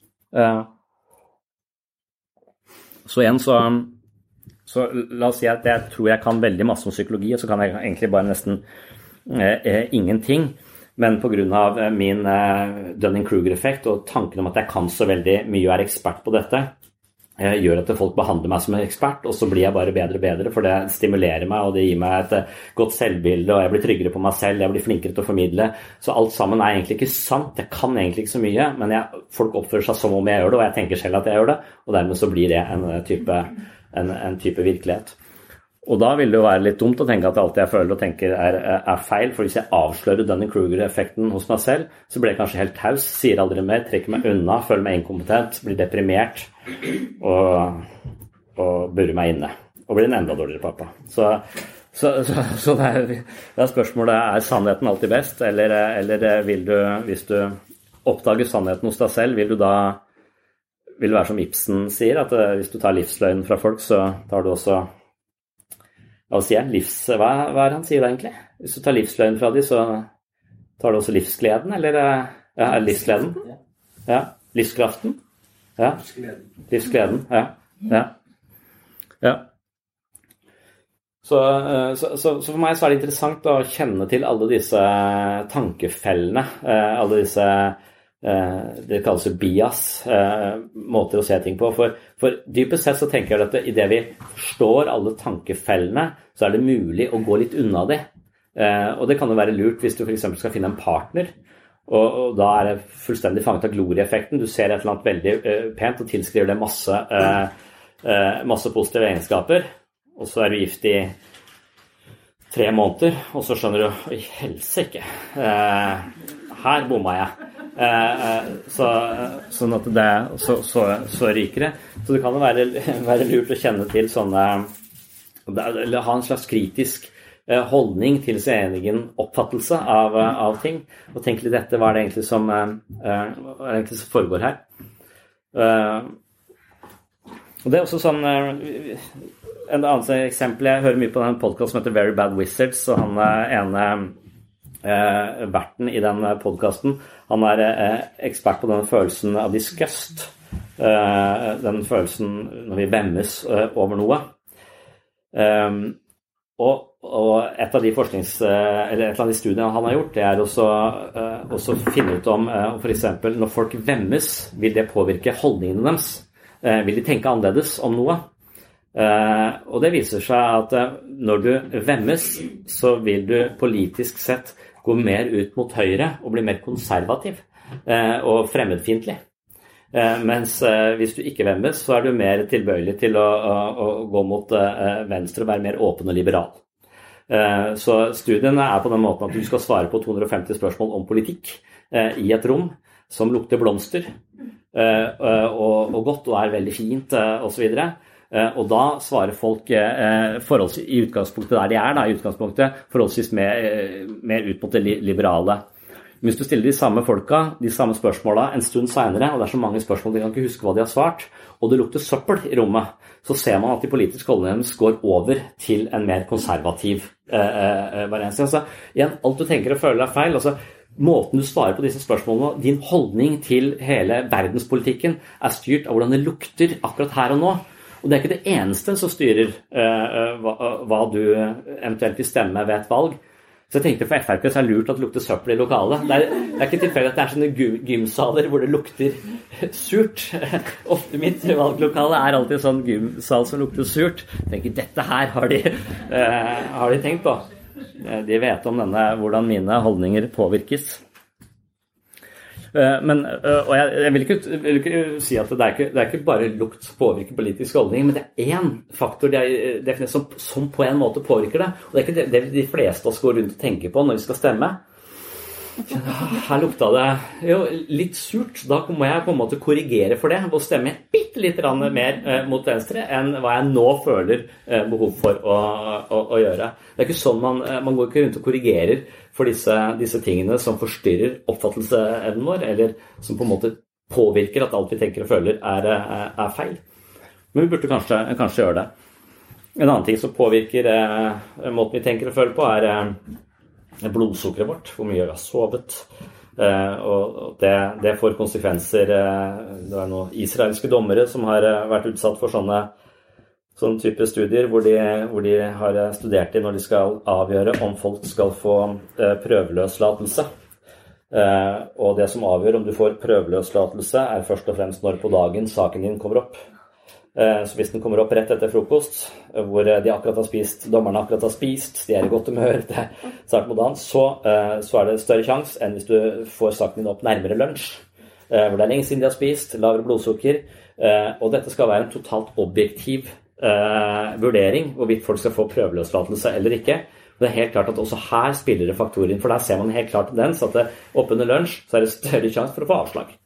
Så igjen så så la oss si at jeg tror jeg kan veldig masse om psykologi, og så kan jeg egentlig bare nesten eh, eh ingenting. Men pga. Eh, min eh, Dunning-Kruger-effekt og tanken om at jeg kan så veldig mye og er ekspert på dette, eh, gjør at folk behandler meg som en ekspert, og så blir jeg bare bedre og bedre, for det stimulerer meg, og det gir meg et eh, godt selvbilde, og jeg blir tryggere på meg selv, jeg blir flinkere til å formidle. Så alt sammen er egentlig ikke sant. Jeg kan egentlig ikke så mye, men jeg, folk oppfører seg som om jeg gjør det, og jeg tenker selv at jeg gjør det, og dermed så blir det en type en, en, type virkelighet. Og da vil det jo være litt dumt å tenke at alt jeg føler og tenker er, er feil. For hvis jeg avslører denne Kruger-effekten hos meg selv, så blir jeg kanskje helt taus, sier aldri mer, trekker meg unna, føler meg inkompetent, blir deprimert og, og burer meg inne. Og blir en enda dårligere pappa. Så, så, så, så det, er, det, er, spørsmålet er sannheten alltid best, eller, eller vil du, hvis du oppdager sannheten hos deg selv, vil du da vil være som Ibsen sier, at eh, hvis du tar livsløgnen fra folk, så tar du også Hva sier han? Livs... Hva, hva er det han sier da, egentlig? Hvis du tar livsløgnen fra dem, så tar du også livsgleden, eller eh, ja, livsgleden? Ja. Livskraften? Ja. Livsgleden. Ja. ja. ja. Så, eh, så, så, så, for meg så er det interessant å kjenne til alle disse tankefellene. Alle disse det kalles jo bias, eh, måter å se ting på. For, for dypest sett så tenker jeg at idet vi forstår alle tankefellene, så er det mulig å gå litt unna de. Eh, og det kan jo være lurt hvis du f.eks. skal finne en partner. Og, og, da er det fullstendig fanget av glorieffekten. Du ser et eller annet veldig pent og tilskriver det masse, masse positive egenskaper. Og så er du gift i tre måneder, og så skjønner du Oi, helsike. her bomma jeg. Eh, eh, så, sånn at det så, så, så rikere. Så det kan jo være, *laughs* være, lurt å kjenne til sånne Eller ha en slags kritisk eh, holdning til sin egen oppfattelse av, av, ting. Og tenke litt etter hva er det egentlig som, det egentlig som foregår her. Og det er også sånn En annet eksempel Jeg hører mye på en podkast som heter Very Bad Wizards, og han ene eh, verten i den podkasten. Han er eh, ekspert på den følelsen av disgust. Eh, den følelsen når vi vemmes eh, over noe. Ehm, og, og, et av de forsknings, eh, eller et av de studiene han har gjort, det er også, eh, også finne ut om uh, f.eks. når folk vemmes, vil det påvirke holdningene deres? vil de tenke annerledes om noe? og det viser seg at når du vemmes, så vil du politisk sett går mer ut mot høyre og blir mer konservativ eh, og fremmedfiendtlig. Eh, mens eh, hvis du ikke vemmes, så er du mer tilbøyelig til å, å, å gå mot venstre og være mer åpen og liberal. Så studiene er på den måten at du skal svare på 250 spørsmål om politikk i et rom som lukter blomster og, og godt og er veldig fint osv. Og da svarer folk i utgangspunktet der de er, da, i utgangspunktet forholdsvis mer, mer ut mot det liberale. Hvis du stiller de samme folka de samme spørsmåla en stund seinere, og det er så mange spørsmål de kan ikke huske hva de har svart, og det lukter søppel i rommet, så ser man at de politiske holdningene deres går over til en mer konservativ eh, eh. Altså, igjen, alt du tenker og føler er feil. altså Måten du svarer på disse spørsmålene din holdning til hele verdenspolitikken, er styrt av hvordan det lukter akkurat her og nå. Og det er ikke det eneste som styrer uh, hva, hva, du eventuelt vil stemme ved et valg. Så jeg tenkte for Frp så er det lurt at det lukter søppel i lokalet. Det er, det er ikke tilfeldig at det er sånne gymsaler hvor det lukter surt. *laughs* Ofte mitt valglokale er alltid en sånn gymsal som lukter surt. Jeg tenker dette her har de, uh, har de tenkt på. De vet om denne, hvordan mine holdninger påvirkes. Eh, men, eh, og jeg, jeg vil, ikke, vil, ikke, si at det er ikke, det er ikke bare lukt som påvirker politisk holdning, men det er én faktor det er eh, definert som, som, på en måte påvirker det. Og det er ikke det, det de fleste av oss går rundt og tenker på når vi skal stemme. Her lukta det jo litt surt. Da må jeg på en måte korrigere for det og stemme bitte litt mer eh, mot venstre enn hva jeg nå føler eh, behov for å, å, å gjøre. Det er ikke sånn man, eh, man går ikke rundt og korrigerer for disse, disse tingene som forstyrrer oppfattelseevnen vår, eller som på en måte påvirker at alt vi tenker og føler, er, er, feil. Men vi burde kanskje, kanskje, gjøre det. En annen ting som påvirker måten vi tenker og føler på, er blodsukkeret vårt. Hvor mye vi har sovet. Eh, og det, det, får konsekvenser. Eh, det er noen israelske dommere som har eh, vært utsatt for sånne, sånne type studier, hvor de, hvor de, har studert det når de skal avgjøre om folk skal få eh, prøveløslatelse. og det som avgjør om du får prøveløslatelse, er først og fremst når på dagen saken din kommer opp. Eh, så hvis den kommer opp rett etter frokost, hvor de akkurat har spist, dommerne akkurat har spist, de er i godt humør, *laughs* det er mot dagen, så, eh, så, er det større sjanse enn hvis du får saken din opp nærmere lunsj, eh, hvor det er lenge siden de har spist, lavere blodsukker. Og dette skal være en totalt objektiv vurdering hvorvidt folk skal få prøveløslatelse eller ikke. Det er helt klart at Også her spiller det faktorer inn, for der ser man helt klart tendens at oppunder lunsj så er det større sjanse for å få avslag.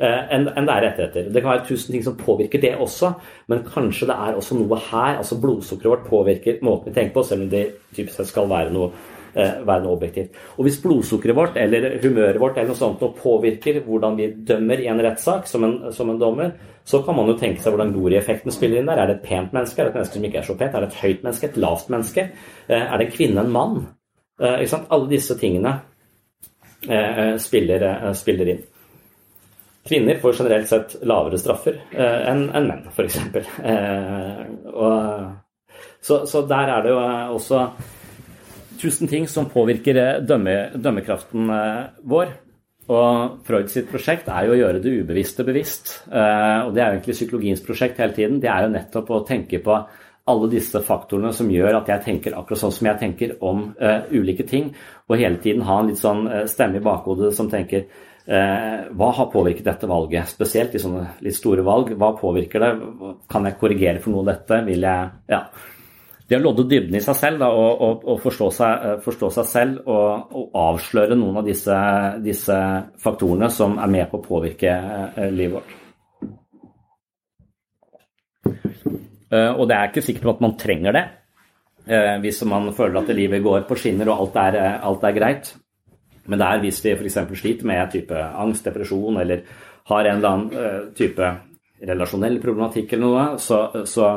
Eh, enn det er rettigheter. Det kan være tusen ting som påvirker det også, men kanskje det er også noe her. altså Blodsukkeret vårt påvirker måten vi tenker på, selv om det typisk sett skal være noe, eh, være noe objektivt. Og Hvis blodsukkeret vårt eller humøret vårt eller noe sånt noe påvirker hvordan vi dømmer i en rettssak som som en dommer, så kan man jo tenke seg hvordan glorieffekten spiller inn der. Er det et pent menneske? Er det et menneske som ikke er så pent? Er det et høyt menneske? Et lavt menneske? Eh, er det en kvinne? En mann? Alle disse tingene spiller, spiller inn. Kvinner får generelt sett lavere straffer eh, enn en menn, f.eks. Eh, så, så der er det jo også tusen ting som påvirker eh, dømme, dømmekraften eh, vår. Og Freud sitt prosjekt er jo å gjøre det ubevisste bevisst. Eh, og det er jo egentlig psykologiens prosjekt hele tiden. Det er jo nettopp å tenke på alle disse faktorene som gjør at jeg tenker akkurat sånn som jeg tenker om uh, ulike ting, og hele tiden ha en litt sånn stemme i bakhodet som tenker Eh, hva har påvirket dette valget, spesielt i sånne litt store valg? Hva påvirker det? Kan jeg korrigere for noe av dette? Vil jeg Ja. Det å lodde dybden i seg selv da, og, og, og forstå, seg, eh, forstå, seg, selv og, og, avsløre noen av disse, disse, faktorene som er med på å påvirke eh, livet vårt. Og det er ikke sikkert at man trenger det hvis man føler at livet går på skinner og alt er, alt er greit. Men det er hvis vi f.eks. sliter med type angst, depresjon eller har en eller annen uh, type relasjonell problematikk eller noe, så, så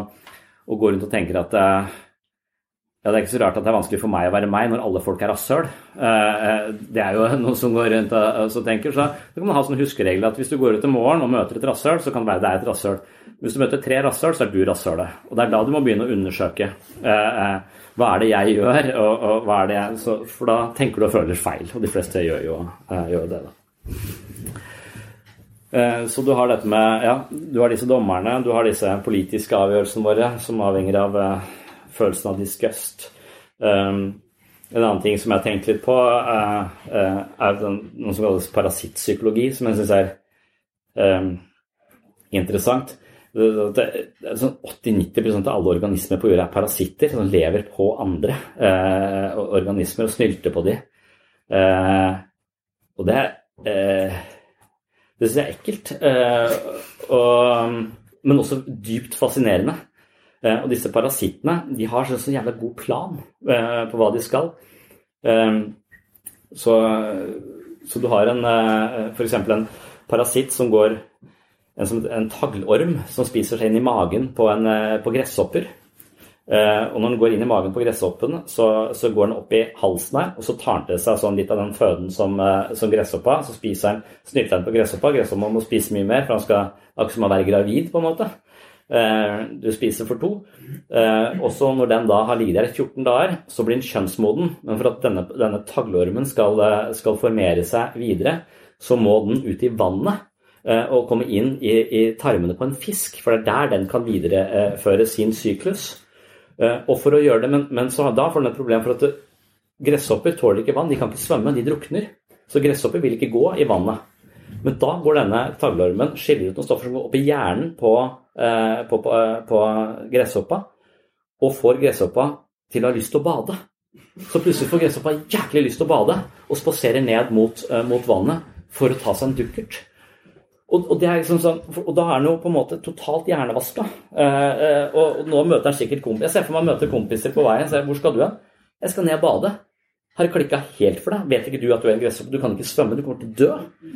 og går rundt og tenker at uh, ja, Det er ikke så rart at det er vanskelig for meg å være meg når alle folk er rasshøl. Uh, det er jo *laughs* noe som går rundt og, tenker. Så da kan man ha sånn huskeregel at hvis du går ut om morgen og møter et rasshøl, så kan det være det er et rasshøl. Hvis du møter tre rasshøl, så er du rasshølet. Og det er da du må begynne å undersøke. Uh, hva er det jeg gjør, og, og hva er det jeg så, For da tenker du og føler feil, og de fleste gjør jo uh, gjør det. da. Uh, så du har dette med Ja, du har disse dommerne, du har disse politiske avgjørelsene våre som avhenger av uh, følelsen av disgust. En annen ting som jeg har tenkt litt på, er noe som kalles parasittpsykologi, som jeg syns er interessant. Sånn 80-90% av alle organismer på jorda er parasitter som lever på andre eh, organismer og snylter på dem. Eh, og det eh, det syns jeg er ekkelt, eh, og, men også dypt fascinerende. Eh, og disse parasittene de har så, så jævla god plan eh, på hva de skal. så, så du har en f.eks. en parasitt som går en, en taglorm som spiser seg inn i magen på, en, eh, på gresshopper. Eh, og når den går inn i magen på gresshoppen, så, så, går den opp i halsen her, og så tar den til seg sånn litt av den føden som, uh, som gresshoppa. Så spiser den, snyter den på gresshoppa. Gresshoppa må spise mye mer, for han skal akkurat som å være gravid, på en måte. Eh, du spiser for to. og så når den da har ligget der 14 dager, så blir den kjønnsmoden. Men for at denne, denne taglormen skal, skal formere seg videre, så må den ut i vannet å eh, komme inn i, i, tarmene på en fisk, for det er der den kan videreføre sin syklus. Eh, og for å gjøre det, Men, men så, da får den et problem, for at gresshopper tåler ikke vann. De kan ikke svømme, de drukner. Så gresshopper vil ikke gå i vannet. Men da går denne taglormen, skiller ut noen stoffer som går opp i hjernen på, eh, på, på, på gresshoppa, og får gresshoppa til å ha lyst til å bade. Så plutselig får gresshoppa jæklig lyst til å bade og spaserer ned mot, mot, vannet for å ta seg en dukkert. Og, og, liksom sånn, og, da er han jo på en måte totalt hjernevaska. Uh, uh, og, nå møter han sikkert kompiser. Jeg ser for meg møter kompiser på veien. Hvor skal du hen? Jeg skal ned og bade. Har klikka helt for deg? Vet ikke du at du er en gresshoppe? Du kan ikke svømme, du kommer til å dø.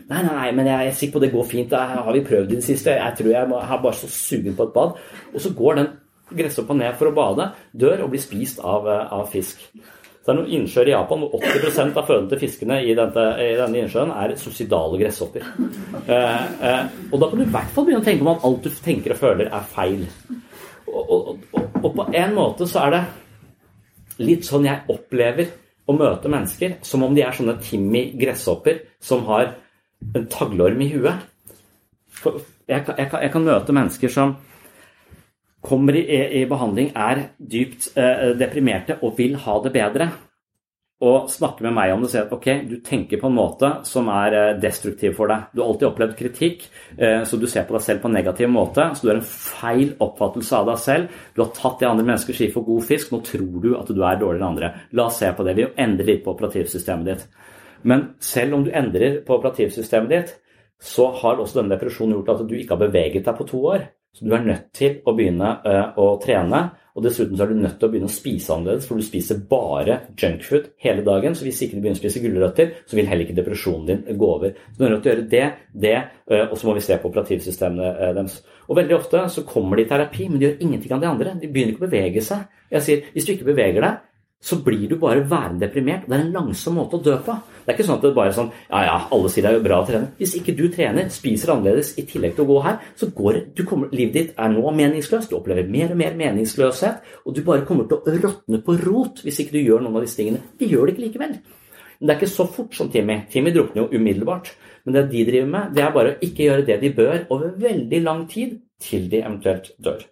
Nei, nei, nei, men jeg er sikker på det går fint. Det har vi prøvd i det siste. Jeg tror jeg er bare så sugen på et bad. Og så går den gresshoppa ned for å bade, dør og blir spist av, av fisk. Så det er noen innsjøer i Japan hvor 80 av føden til fiskene i, denne, i denne innsjøen er suicidale gresshopper. Eh, eh, og da kan du i hvert fall begynne å tenke om at alt du tenker og føler, er feil. Og, og, og, og på en måte så er det litt sånn jeg opplever å møte mennesker, som om de er sånne Timmy gresshopper som har en taglorm i huet. Jeg kan, jeg, jeg kan møte mennesker som kommer i, i behandling, er dypt eh, deprimerte og vil ha det bedre, og snakker med meg om det og sier at ok, du tenker på en måte som er eh, destruktiv for deg. Du har alltid opplevd kritikk, eh, så du ser på deg selv på en negativ måte. Så du har en feil oppfattelse av deg selv. Du har tatt det andre mennesker sier for god fisk. Nå tror du at du er dårligere enn andre. La oss se på det. Vi endrer litt på operativsystemet ditt. Men selv om du endrer på operativsystemet ditt, så har også denne depresjonen gjort at du ikke har beveget deg på to år. Så du er nødt til å begynne uh, å trene. Og dessuten så er du nødt til å begynne å spise annerledes, for du spiser bare junkfood hele dagen. Så hvis ikke du begynner å spise gulrøtter, så vil heller ikke depresjonen din gå over. Så du er nødt til å gjøre det, det, uh, og så må vi se på operativsystemene uh, deres. Og veldig ofte så kommer de i terapi, men de gjør ingenting av det andre. De begynner ikke å bevege seg. Jeg sier hvis du ikke beveger deg, så blir du bare værende deprimert. Det er en langsom måte å dø på. Det er ikke sånn at det bare er sånn Ja, ja, alle sier det er bra å trene. Hvis ikke du trener, spiser annerledes i tillegg til å gå her, så går du kommer, livet ditt er nå meningsløst. Du opplever mer og mer meningsløshet, og du bare kommer til å råtne på rot hvis ikke du gjør noen av disse tingene. De gjør det ikke likevel. Men det er ikke så fort som Timmy. Timmy drukner jo umiddelbart. Men det de driver med, det er bare å ikke gjøre det de bør over veldig lang tid, til de eventuelt dør.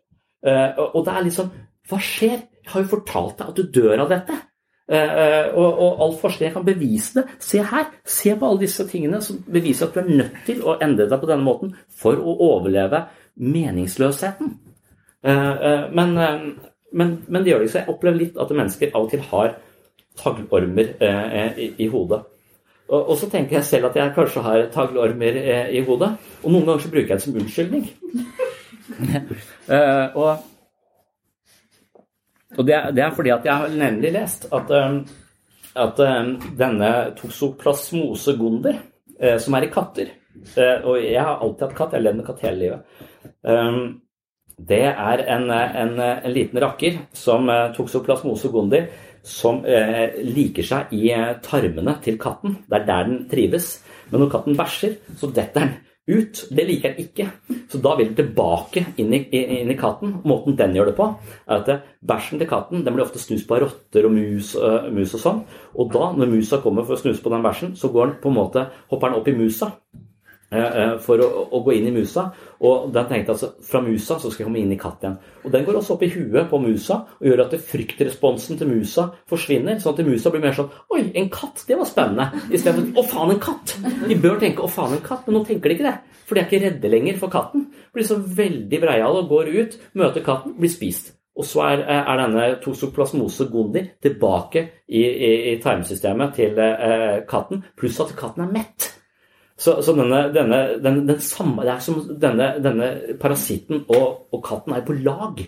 Uh, og det er liksom Hva skjer? Jeg har jo fortalt deg at du dør av dette. Uh, og, og, all forskning kan bevise det. Se her. Se på alle disse tingene som beviser at du er nødt til å endre deg på denne måten for å overleve meningsløsheten. Uh, men, men, men, det gjør det ikke. Så jeg opplever litt at mennesker av og til har taglormer i, i, hodet. Og, så tenker jeg selv at jeg kanskje har taglormer i hodet. Og noen ganger så bruker jeg det som unnskyldning. *laughs* og og det det er, fordi at jeg har nemlig lest at, um, at um, denne toxoplasmose gonder, uh, som er i katter uh, Og jeg har alltid hatt katt, jeg har levd med katt hele livet. Um, det er en, en, en liten rakker som uh, toxoplasmose gondi som liker seg i tarmene til katten. Det er der den trives. Men når katten bæsjer, så detter den ut. Det liker den ikke. Så da vil den tilbake inn i, inn i, katten. Måten den gjør det på, er at bæsjen til katten den blir ofte snust på av rotter og mus, uh, mus, og sånn. Og da, når musa kommer for å snuse på den bæsjen, så går den på en måte, hopper den opp i musa. Eh, eh, for å, å, gå inn i musa. Og den tenkte altså fra musa så skal jeg komme inn i katt igjen. Og den går også opp i huet på musa og gjør at fryktresponsen til musa forsvinner. Sånn at musa blir mer sånn Oi, en katt! Det var spennende. Istedenfor Å, faen, en katt! De bør tenke Å, faen, en katt, men nå tenker de ikke det. For de er ikke redde lenger for katten. Blir så veldig breiale og går ut, møter katten, blir spist. Og så er, er denne tosoplasmose gondi tilbake i, i, i tarmsystemet til eh, katten, pluss at katten er mett. Så, så denne, denne, den, den samme, det er som denne, denne parasitten og, og, katten er på lag.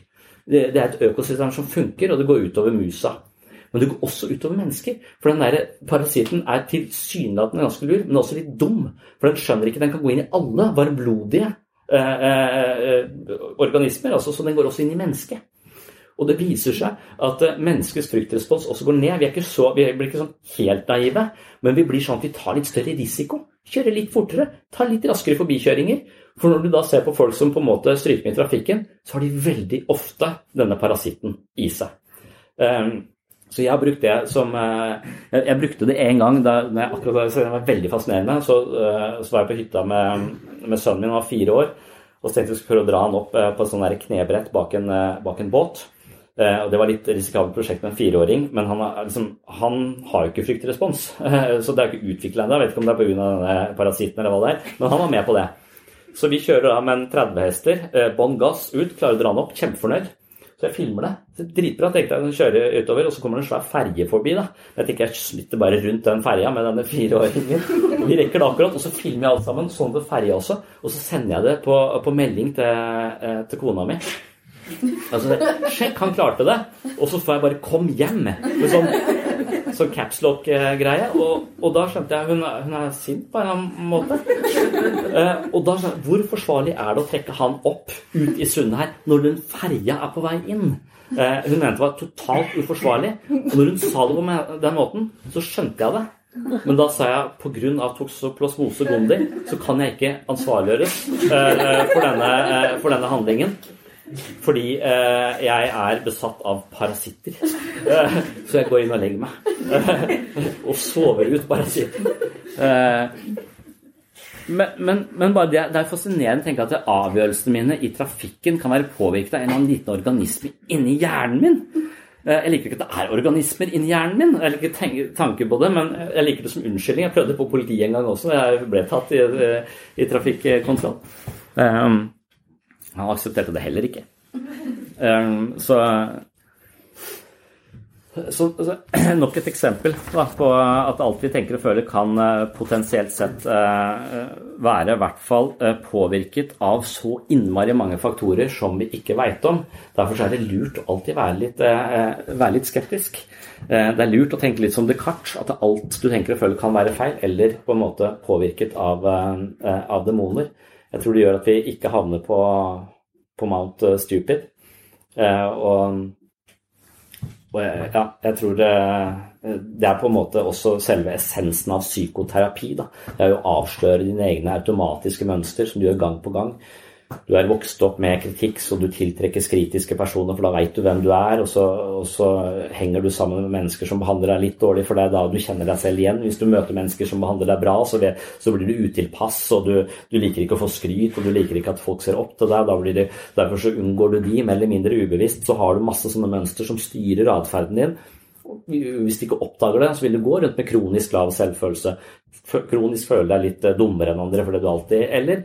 Det, det, er et økosystem som funker, og det går utover musa. Men det går også utover mennesker. For den der parasitten er tilsynelatende ganske lur, men også litt dum. For den skjønner ikke den kan gå inn i alle varmblodige eh, eh, organismer. Altså, så den går også inn i mennesket. Og det viser seg at eh, menneskets fryktrespons også går ned. Vi, så, vi blir ikke sånn helt naive, men vi blir sånn at vi tar litt større risiko. Kjøre litt fortere, ta litt raskere forbikjøringer. For når du da ser på folk som på en måte stryker med i trafikken, så har de veldig ofte denne parasitten i seg. Um, så jeg har brukt det som uh, jeg, brukte det én gang da jeg akkurat det var veldig fascinerende. Så, uh, så var jeg på hytta med, med, sønnen min, han var fire år, og så tenkte jeg skulle prøve å dra han opp uh, på et sånn knebrett bak en, bak en båt. Eh, og Det var litt risikabelt prosjekt med en fireåring, men han, liksom, han har jo ikke fryktrespons. Så det er ikke utvikla ennå. Vet ikke om det er pga. denne parasitten eller hva det er, men han var med på det. Så vi kjører da med en 30 hester, eh, bånn gass ut, klarer å dra den opp, kjempefornøyd. Så jeg filmer det. Så dritbra. tenkte jeg å kjøre utover, og så kommer det en svær ferge forbi. da. Jeg tenker jeg smitter bare rundt den ferja med denne fireåringen. Vi rekker det akkurat, og så filmer jeg alt sammen, sånn på ferja også. Og så sender jeg det på, på melding til, eh, til kona mi. Altså, sjekk, han klarte det. Og så får jeg bare 'kom hjem' med sånn, sånn capslock-greie. Og, og, da skjønte jeg hun, hun er sint på en annen måte. Eh, og da skjønte jeg hvor forsvarlig er det å trekke han opp ut i sundet her når den ferja er på vei inn? Eh, hun mente det var totalt uforsvarlig. Og når hun sa det på den måten, så skjønte jeg det. Men da sa jeg pga. toksoplasmose gondii så kan jeg ikke ansvarliggjøres eh, for, denne, for denne handlingen. Fordi eh, jeg er besatt av parasitter. Eh, så jeg går inn og legger meg. Eh, og sover ut parasitten. Eh, men, men, men, bare det, det er fascinerende å tenke at avgjørelsene mine i trafikken kan være påvirket av en eller annen liten organisme inni hjernen min. Jeg liker ikke at det er organismer inni hjernen min. Jeg liker ikke tanke på det, men jeg liker det som unnskyldning. Jeg prøvde på politiet en gang også. Jeg ble tatt i, i trafikkontroll. Um, han aksepterte det heller ikke. Um, så, så, så, *clears throat* Nok et eksempel da, på at alt vi tenker og føler kan uh, potensielt sett uh, være i hvert fall uh, påvirket av så innmari mange faktorer som vi ikke veit om. Derfor er det lurt å alltid være litt, være litt skeptisk. Det er lurt å tenke litt som Descartes, at alt du tenker og føler kan være feil, eller på en måte påvirket av, av demoner. Jeg tror det gjør at vi ikke havner på på Mount eh, Stupid. Eh, og, og ja, jeg tror det, det, er på en måte også selve essensen av psykoterapi. Da. Det er jo å avsløre dine egne automatiske mønster som du gjør gang på gang du er vokst opp med kritikk, så du tiltrekkes kritiske personer, for da veit du hvem du er, og så, og så, henger du sammen med mennesker som behandler deg litt dårlig, for det er da du kjenner deg selv igjen. Hvis du møter mennesker som behandler deg bra, så, vet, så blir du utilpass, og du, du, liker ikke å få skryt, og du liker ikke at folk ser opp til deg. Det, derfor så unngår du de, mer eller mindre ubevisst. Så har du masse sånne mønster som styrer atferden din. Hvis du ikke oppdager det, så vil du gå rundt med kronisk lav selvfølelse. Kronisk føle deg litt eh, dummere enn andre fordi du alltid Eller,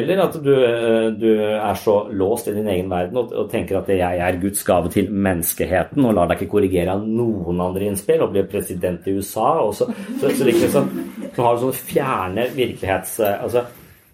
eller at du, eh, du, er så låst i din egen verden og, og, tenker at jeg er Guds gave til menneskeheten og lar deg ikke korrigere av noen andre innspill og blir president i USA. Og så, så, så liksom, så har du sånne fjerne virkelighets... Eh, altså,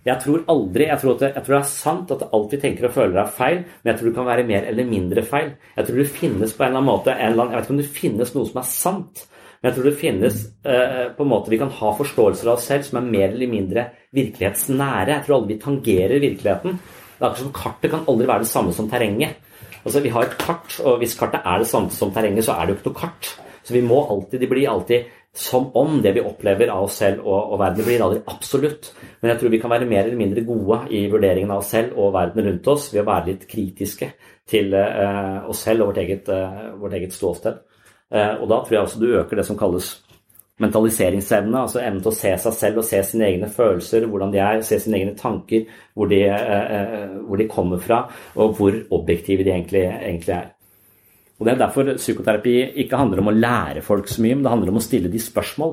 jeg tror aldri, jeg tror, det, jeg tror, det, er sant at alt vi tenker og føler er feil, men jeg tror det kan være mer eller mindre feil. Jeg tror det finnes på en eller annen måte eller annen, Jeg vet ikke om det finnes noe som er sant, men jeg tror det finnes eh, på en måte vi kan ha forståelser av oss selv som er mer eller mindre virkelighetsnære. Jeg tror aldri vi tangerer virkeligheten. Det er akkurat som Kartet kan aldri være det samme som terrenget. Altså, Vi har et kart, og hvis kartet er det samme som terrenget, så er det jo ikke noe kart. Så vi må alltid, de blir alltid som om det vi opplever av oss selv og, og verden blir aldri absolutt. Men jeg tror vi kan være mer eller mindre gode i vurderingen av oss selv og verden rundt oss ved å være litt kritiske til uh, oss selv og vårt eget, uh, vårt eget ståsted. Uh, og da tror jeg også du øker det som kalles mentaliseringsevne, altså evnen til å se seg selv og se sine egne følelser, hvordan de er, se sine egne tanker, hvor de, hvor de kommer fra, og hvor objektive de egentlig, egentlig er. Og Det er derfor psykoterapi ikke handler om å lære folk så mye, men det handler om å stille de spørsmål.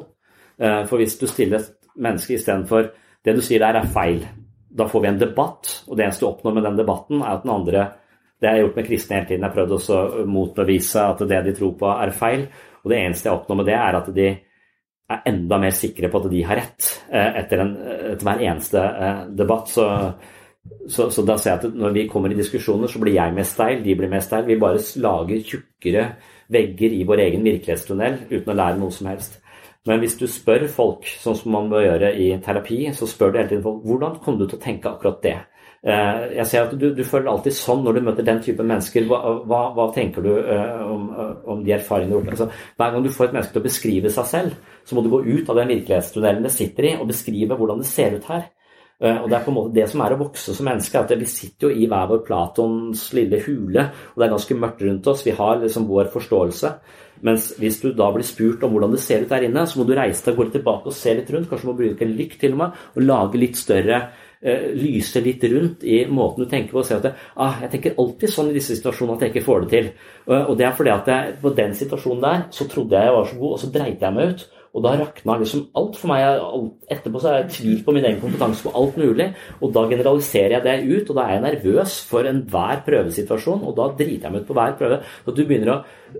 Eh, for hvis du stiller et menneske istedenfor det du sier der er feil, da får vi en debatt, og det eneste du oppnår med den debatten, er at den andre Det har jeg gjort med kristne hele tiden. Jeg har prøvd også å motbevise at det de tror på, er feil. Og det eneste jeg oppnår med det, er at de er enda mer sikre på at de har rett eh, etter, en, etter hver eneste eh, debatt. Så så, så, da ser jeg at når vi kommer i diskusjoner, så blir jeg mer steil, de blir mer steil. Vi bare lager tjukkere vegger i vår egen virkelighetstunnel uten å lære noe som helst. Men hvis du spør folk, sånn som man bør gjøre i terapi, så spør du hele tiden folk hvordan kom du til å tenke akkurat det. Eh, jeg ser at du, du føler alltid sånn når du møter den type mennesker. Hva, hva, hva tenker du uh, om, om, de erfaringene du har gjort? Altså, hver gang du får et menneske til å beskrive seg selv, så må du gå ut av den virkelighetstunnelen det sitter i, og beskrive hvordan det ser ut her. Eh, og Det er på en måte det som er å vokse som menneske, at vi sitter jo i hver vår Platons lille hule, og det er ganske mørkt rundt oss. Vi har liksom vår forståelse. Mens hvis du da blir spurt om hvordan det ser ut der inne, så må du reise deg, gå litt tilbake og se litt rundt. Kanskje du må bruke en lykt til og med, og lage litt større eh, lyse litt rundt i måten du tenker på. og se at ah, Jeg tenker alltid sånn i disse situasjonene at jeg ikke får det til. Og det er fordi at jeg, på den situasjonen der så trodde jeg jeg var så god, og så dreit jeg meg ut. Og da rakna liksom alt for meg. Etterpå så har jeg tvil på min egen kompetanse på alt mulig. Og da generaliserer jeg det ut, og da er jeg nervøs for enhver prøvesituasjon. Og da driter jeg meg ut på hver prøve. Så du begynner å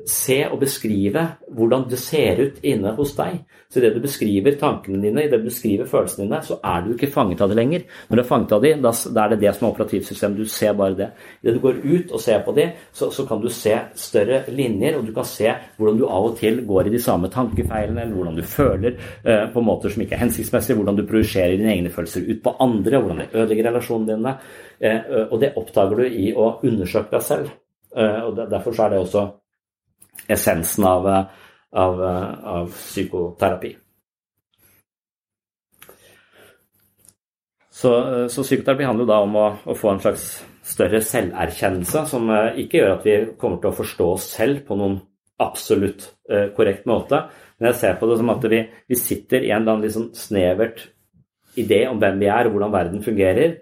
se og beskrive hvordan det ser ut inne hos deg. Så idet du beskriver tankene dine, idet du beskriver følelsene dine, så er du ikke fanget av det lenger. Når du er fanget av de, da, er det det som er operativsystemet. Du ser bare det. Idet du går ut og ser på de, så, så kan du se større linjer, og du kan se hvordan du av og til går i de samme tankefeilene, eller hvordan du føler eh, på måter som ikke er hensiktsmessige, hvordan du projiserer dine egne følelser ut på andre, hvordan det ødelegger relasjonene dine. Eh, og det oppdager du i å undersøke deg selv. Eh, og Derfor så er det også essensen av eh, av, eh, av psykoterapi. Så, eh, så, psykoterapi handler da om å, å, få en slags større selverkjennelse, som ikke gjør at vi kommer til å forstå oss selv på noen absolutt korrekt måte. Men jeg ser på det som at vi, vi sitter i en eller annen liksom snevert idé om hvem vi er og hvordan verden fungerer.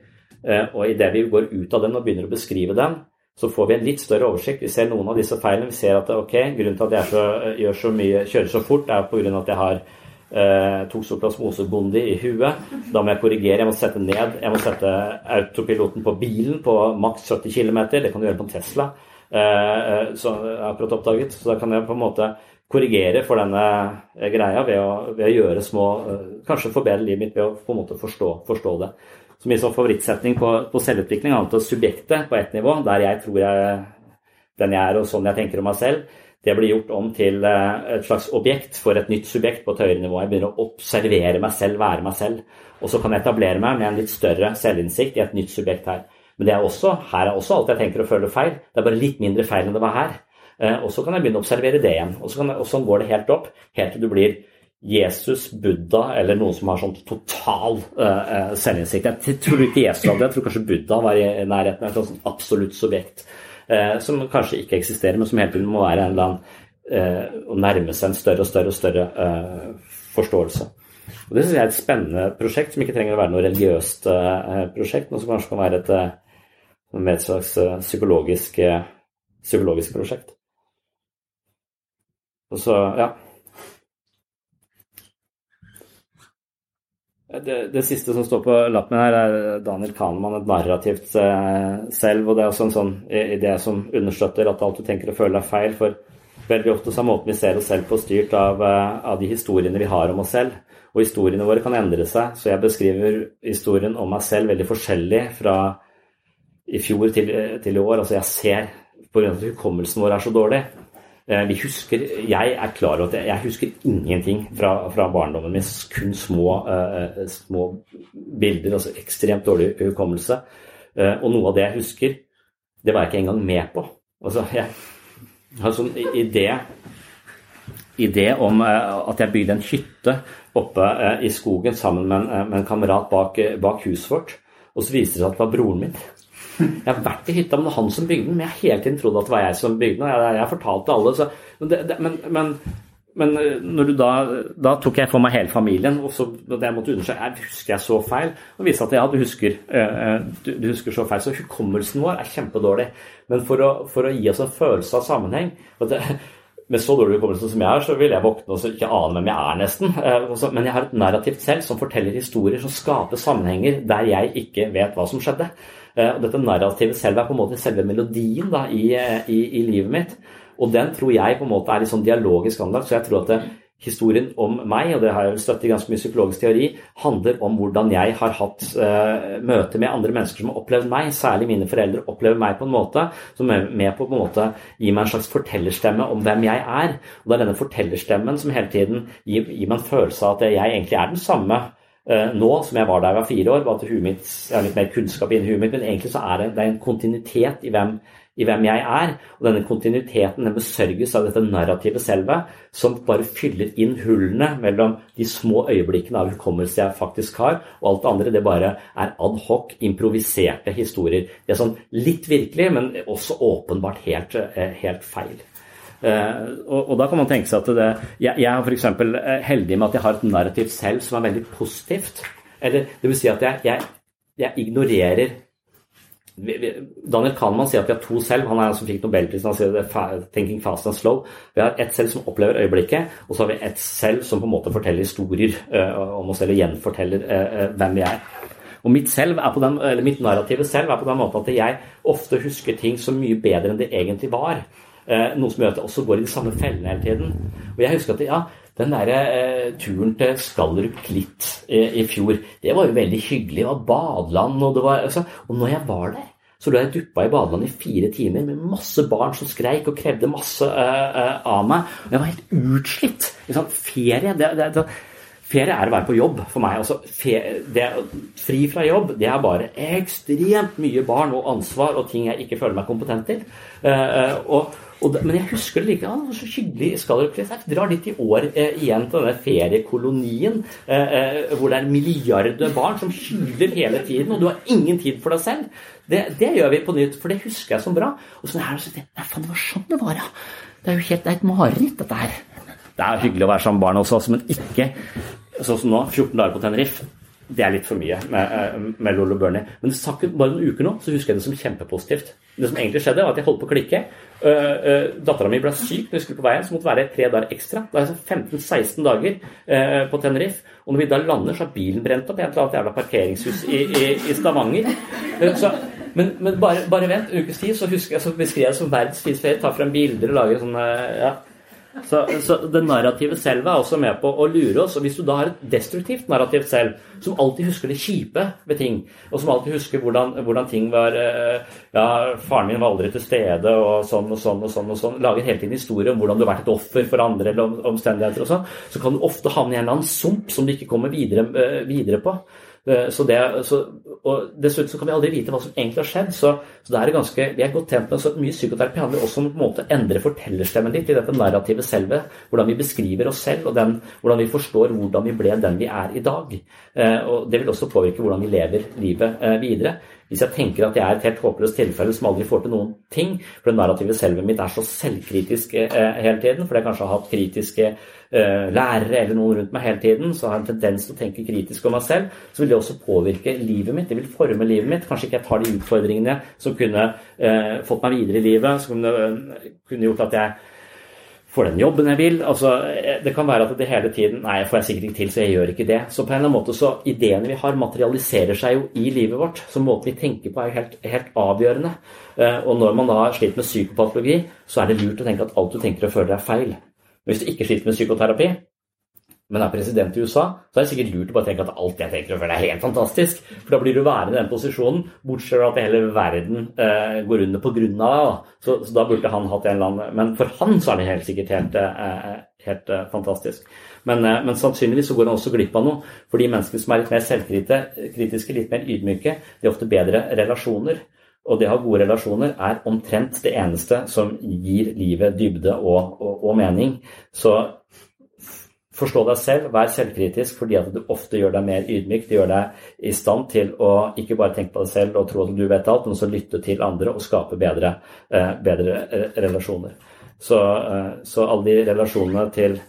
Og idet vi går ut av den og begynner å beskrive den, så får vi en litt større oversikt. Vi ser noen av disse feilene. Vi ser at ok, grunnen til at jeg så, gjør så mye, kjører så fort, er pga. at jeg har eh, toksoplasmosebondi i huet. Da må jeg korrigere, jeg må sette ned. Jeg må sette autopiloten på bilen på maks 70 km. Det kan du gjøre på en Tesla. Eh, så jeg akkurat oppdaget. Så da kan jeg på en måte korrigere for denne eh, greia ved å, ved å gjøre små eh, Kanskje forbedre livet mitt ved å på en måte forstå, forstå det min sånn favorittsetning på, på selvutvikling, annet enn subjektet på ett nivå, der jeg tror jeg den jeg er og sånn jeg tenker om meg selv, det blir gjort om til eh, et slags objekt for et nytt subjekt på et høyere nivå. Jeg begynner å observere meg selv, være meg selv. Og så kan jeg etablere meg med en litt større selvinnsikt i et nytt subjekt her. Men det er også, her er også alt jeg tenker og føler feil. Det er bare litt mindre feil enn det var her. Eh, og så kan jeg begynne å observere det igjen. Så og sånn går det helt opp, helt til du blir Jesus, Buddha eller noen som har sånn total uh, selvinnsikt. Jeg tror ikke Jesus hadde jeg tror kanskje Buddha var i nærheten av et sånt absolutt subjekt. Uh, som kanskje ikke eksisterer, men som hele tiden må være en eller annen å nærme seg en større og større og større forståelse. Og Det syns jeg er et spennende prosjekt, som ikke trenger å være noe religiøst prosjekt, men som kanskje kan være et, et slags psykologisk, psykologisk prosjekt. Og så, ja Det, det, siste som står på lappen her, er Daniel Kahneman, et narrativt eh, selv. og Det er også en sånn idé som understøtter at alt du tenker og føler er feil. For veldig ofte så er måten vi ser oss selv på, styrt av, eh, av, de historiene vi har om oss selv. Og historiene våre kan endre seg, så jeg beskriver historien om meg selv veldig forskjellig fra i fjor til, til i år. Altså jeg ser pga. at hukommelsen vår er så dårlig, Eh, vi husker, Jeg er klar over at jeg husker ingenting fra, fra barndommen min. Kun små, uh, små bilder. altså Ekstremt dårlig hukommelse. Og noe av det jeg husker, det var jeg ikke engang med på. Altså, Jeg har en sånn idé, idé om at jeg bygde en hytte oppe i skogen sammen med en, med en kamerat bak, bak huset vårt. Og så viste det seg at det var broren min. Jeg har vært i hytta, men det er han som bygde den. Men jeg har hele tiden trodd at det var jeg som bygde den. Jeg, jeg fortalte alle. Så, det, det, men, men, men eh, da, da, tok jeg for meg hele familien, og så jeg måtte undersøke jeg husker jeg så feil. Og viste at ja, du husker, uh, du, du, husker så feil. Så hukommelsen vår er kjempedårlig. Men for å, for å gi oss en følelse av sammenheng det, med så dårlig hukommelse som jeg har, så vil jeg våkne og ikke ane hvem jeg er, nesten. Men jeg har et narrativt selv som forteller historier som skaper sammenhenger der jeg ikke vet hva som skjedde. Eh, og dette narrativet selv er på en måte selve melodien da, i, eh, i, i, livet mitt. Og den tror jeg på en måte er litt sånn dialogisk anlagt. Så jeg tror at det, historien om meg, og det har jeg vel støttet i ganske mye psykologisk teori, handler om hvordan jeg har hatt uh, møte med andre mennesker som har opplevd meg. Særlig mine foreldre opplever meg på en måte som er med på, på en måte gir meg en slags fortellerstemme om hvem jeg er. Og det er denne fortellerstemmen som hele tiden gir, gir meg en følelse av at jeg egentlig er den samme Eh, nå som jeg var der jeg var fire år, var at mitt, jeg har litt mer kunnskap innen huet mitt, men egentlig så er det, det er en kontinuitet i hvem, i hvem, jeg er. Og denne kontinuiteten den besørges av dette narrativet selve, som bare fyller inn hullene mellom de små øyeblikkene av hukommelse jeg faktisk har, og alt det andre det bare er ad hoc, improviserte historier. Det er sånn litt virkelig, men også åpenbart helt, eh, helt feil. Eh, og, og, da kan man tenke seg at det, jeg, jeg er f.eks. Eh, heldig med at jeg har et narrativ selv som er veldig positivt. Eller det vil si at jeg, jeg, jeg ignorerer Daniel Kahneman sier at vi har to selv. Han er som fikk nobelprisen. Han sier det 'thinking fast and slow'. Vi har ett selv som opplever øyeblikket, og så har vi ett selv som på en måte forteller historier uh, om oss, eller gjenforteller hvem vi er. Og mitt, selv er på den, eller mitt narrative selv er på den måten at jeg ofte husker ting så mye bedre enn det egentlig var. Uh, noe som gjør at jeg også går i de samme fellene hele tiden. Og jeg husker at ja, den der eh, turen til Skallerup Klitt eh, i fjor, det var jo veldig hyggelig. Det var badeland, og det var altså, Og når jeg var der, så lå jeg duppa i badeland i fire timer med masse barn som skreik og krevde masse eh, av meg. Og jeg var helt utslitt. Liksom, ferie det, det, det, Ferie er å være på jobb for meg. Altså, ferie, fri fra jobb det er bare ekstremt mye barn og ansvar og ting jeg ikke føler meg kompetent til. Uh, og det, men jeg husker det likevel. Ja, så hyggelig i Skallerpress. Jeg drar dit i år eh, igjen til denne feriekolonien eh, eh, hvor det er milliarder barn som hyler hele tiden, og du har ingen tid for deg selv. Det, det gjør vi på nytt, for det husker jeg som bra. Og så er det sånn Nei, faen, det var sånn det var, ja. Det er jo helt, det er et mareritt, dette her. Det er hyggelig å være sammen med barn også, men ikke sånn som nå. 14 dager på Tenerife det er litt for mye med, eh, med Lollo Bernie. Men det tok bare noen uker nå, så husker jeg det som kjempepositivt. Det som egentlig skjedde, var at jeg holdt på å klikke. Uh, uh, Dattera mi ble syk når vi skulle på veien, så måtte være tre dager ekstra. Det er 15-16 altså dager uh, på Tenerife. Og når vi da lander, så har bilen brent opp i et eller annet jævla parkeringshus i, i, i Stavanger. Så, men, men bare, bare, vent en ukes tid, så, husker jeg, så beskriver jeg det som verdens fineste ferie. Tar frem bilder og lager sånne ja, så, så, det narrative selv er også med på å lure oss. Og hvis du da har et destruktivt narrativt selv, som alltid husker det kjipe ved ting, og som alltid husker hvordan, hvordan ting var eh, Ja, faren min var aldri til stede, og sånn og sånn og sånn, og sånn lager hele tiden historier om hvordan du har vært et offer for andre eller omstendigheter og sånn, så kan du ofte havne i en eller annen sump som du ikke kommer videre, eh, videre på. Eh, så det, så, og Dessuten så kan vi aldri vite hva som egentlig har skjedd. Så, så det er ganske, vi er godt tjent med så mye psykoterapi handler også om på en måte å endre fortellerstemmen litt i dette narrativet selve. Hvordan vi beskriver oss selv, og den, hvordan vi forstår hvordan vi ble den vi er i dag. Eh, og Det vil også påvirke hvordan vi lever livet eh, videre. Hvis jeg tenker at jeg er et helt håpløst tilfelle som aldri får til noen ting, for det narrativet selvet mitt er så selvkritisk hele tiden, fordi jeg kanskje har hatt kritiske eh, lærere eller noen rundt meg hele tiden, så har jeg en tendens til å tenke kritisk om meg selv, så vil det også påvirke livet mitt. Det vil forme livet mitt. Kanskje ikke jeg tar de utfordringene som kunne eh, fått meg videre i livet, som kunne, uh, kunne gjort at jeg får den jobben jeg vil. Altså, det kan være at det hele tiden Nei, jeg får jeg sikkert ikke til, så jeg gjør ikke det. Så på en eller annen måte så ideene vi har, materialiserer seg jo i livet vårt. Så måten vi tenker på er jo helt, helt avgjørende. Og når man da sliter med psykopatologi, så er det lurt å tenke at alt du tenker og føler er feil. Hvis du ikke sliter med psykoterapi, men er president i USA, så er det sikkert lurt å bare tenke at alt jeg tenker og føler er helt fantastisk. For da blir du værende i den posisjonen, bortsett fra at hele verden eh, går under på grunn av deg. Så, så, da burde han hatt en eller annen Men for han så er det helt sikkert helt, eh, helt eh, fantastisk. Men, eh, men, sannsynligvis så går han også glipp av noe. For de menneskene som er litt mer selvkritiske, litt mer ydmyke, de har ofte bedre relasjoner. Og det å ha gode relasjoner er omtrent det eneste som gir livet dybde og, og, og mening. Så forstå deg selv, vær selvkritisk fordi at du ofte gjør deg mer ydmyk. Det gjør deg i stand til å ikke bare tenke på deg selv og tro at du vet alt, men også lytte til andre og skape bedre, eh, bedre eh, relasjoner. Så, eh, så alle de relasjonene til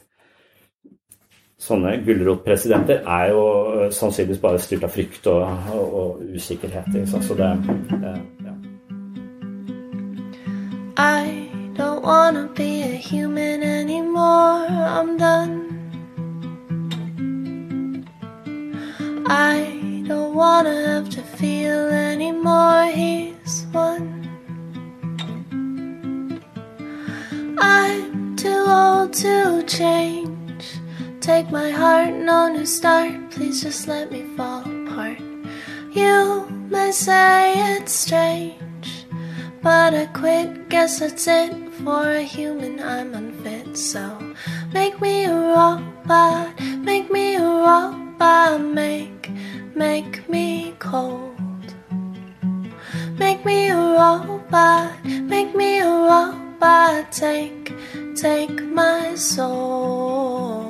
sånne gulrotpresidenter er jo sannsynligvis bare styrt av frykt og, og, og usikkerhet. Så det, ja. I don't wanna be a human anymore. I'm done. I don't wanna have to feel anymore. He's one. I'm too old to change take my heart, no new start. Please just let me fall apart. You may say it's strange, but I quit. Guess that's it. For a human, I'm unfit. So make me a robot, make me a robot, make, make me cold. Make me a robot, make me a robot, take, take my soul.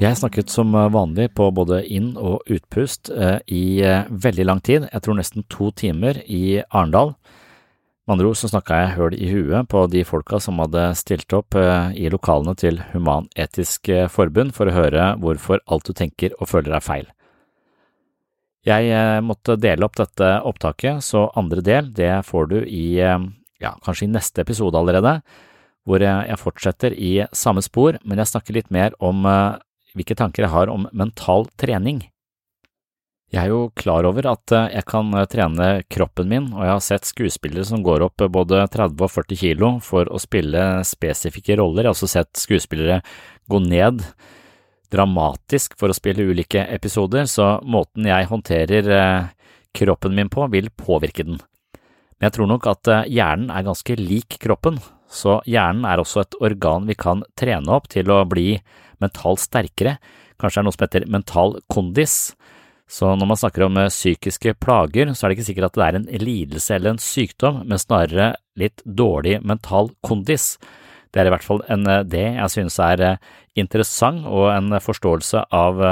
Jeg snakket som vanlig på både inn- og utpust eh, i eh, veldig lang tid, jeg tror nesten to timer i Arendal. Med andre ord så snakka jeg høl i huet på de folka som hadde stilt opp eh, i lokalene til Human-Etisk Forbund for å høre hvorfor alt du tenker og føler er feil. Jeg eh, måtte dele opp dette opptaket, så andre del det får du i, eh, ja, kanskje i neste episode allerede, hvor jeg fortsetter i samme spor, men jeg snakker litt mer om eh, hvilke tanker jeg har om mental trening. Jeg er jo klar over at jeg kan trene kroppen min, og jeg har sett skuespillere som går opp både 30 og 40 kilo for å spille spesifikke roller, jeg har også sett skuespillere gå ned dramatisk for å spille ulike episoder, så måten jeg håndterer eh, kroppen min på, vil påvirke den. Men jeg tror nok at eh, hjernen er ganske lik kroppen, så hjernen er også et organ vi kan trene opp til å bli mentalt sterkere, kanskje er det noe som heter mental kondis. Så når man snakker om eh, psykiske plager, så er det ikke sikkert at det er en lidelse eller en sykdom, men snarere litt dårlig mental kondis. Det er i hvert fall en, eh, det jeg synes er eh, interessant og en forståelse av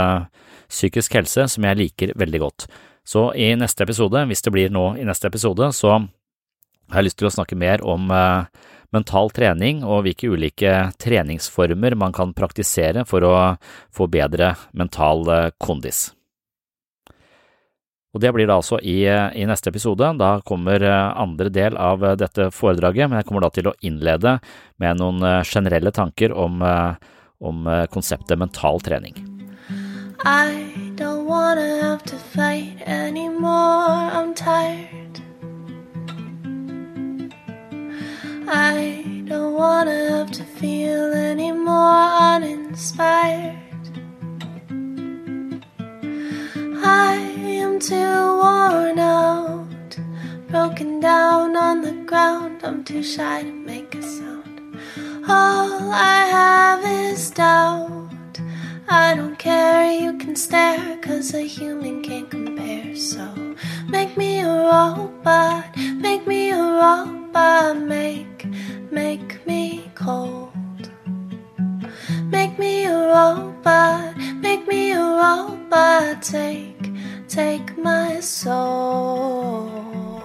psykisk helse som jeg liker veldig godt. Så i neste episode, hvis det blir nå i neste episode, så har jeg lyst til å snakke mer om mental trening og hvilke ulike treningsformer man kan praktisere for å få bedre mental kondis. Og Det blir da altså i, i, neste episode. Da kommer eh, andre del av eh, dette foredraget, men jeg kommer da til å innlede med noen eh, generelle tanker om, om konseptet mental trening. I don't wanna have to fight anymore, I'm tired. I don't wanna have to feel anymore, uninspired. I am too worn out, broken down on the ground. I'm too shy to make a sound. All I have is doubt. I don't care, you can stare, cause a human can't compare. So make me a robot, make me a robot, make, make me cold. Make me a robot, make me a robot, take Take my soul.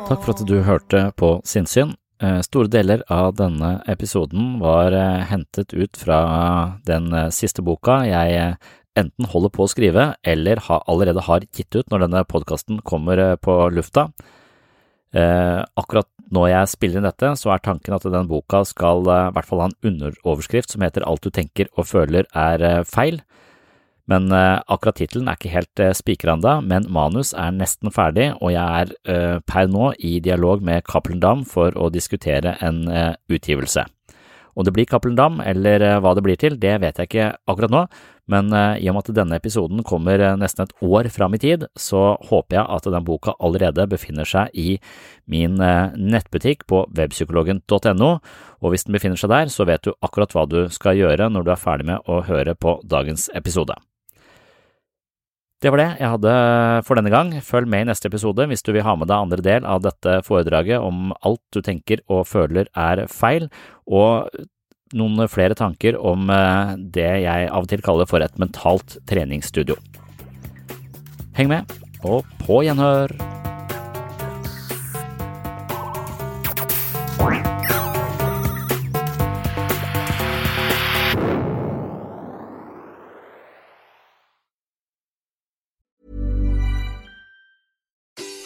Takk for at du hørte på Sinnsyn. Eh, store deler av denne episoden var eh, hentet ut fra den eh, siste boka jeg enten holder på å skrive eller allerede har gitt ut når denne podkasten kommer på lufta. Akkurat når jeg spiller inn dette, så er tanken at den boka skal i hvert fall ha en underoverskrift som heter Alt du tenker og føler er feil. Men uh, akkurat tittelen er ikke helt uh, spikra ennå, men manus er nesten ferdig, og jeg er uh, per nå i dialog med Cappelen Dam for å diskutere en uh, utgivelse. Om det blir Cappelen Dam eller hva det blir til, det vet jeg ikke akkurat nå, men i og med at denne episoden kommer nesten et år fram i tid, så håper jeg at den boka allerede befinner seg i min nettbutikk på webpsykologen.no, og hvis den befinner seg der, så vet du akkurat hva du skal gjøre når du er ferdig med å høre på dagens episode. Det var det jeg hadde for denne gang. Følg med i neste episode hvis du vil ha med deg andre del av dette foredraget om alt du tenker og føler er feil, og noen flere tanker om eh, det jeg av og til kaller for et mentalt treningsstudio. Heng med, og på gjenhør!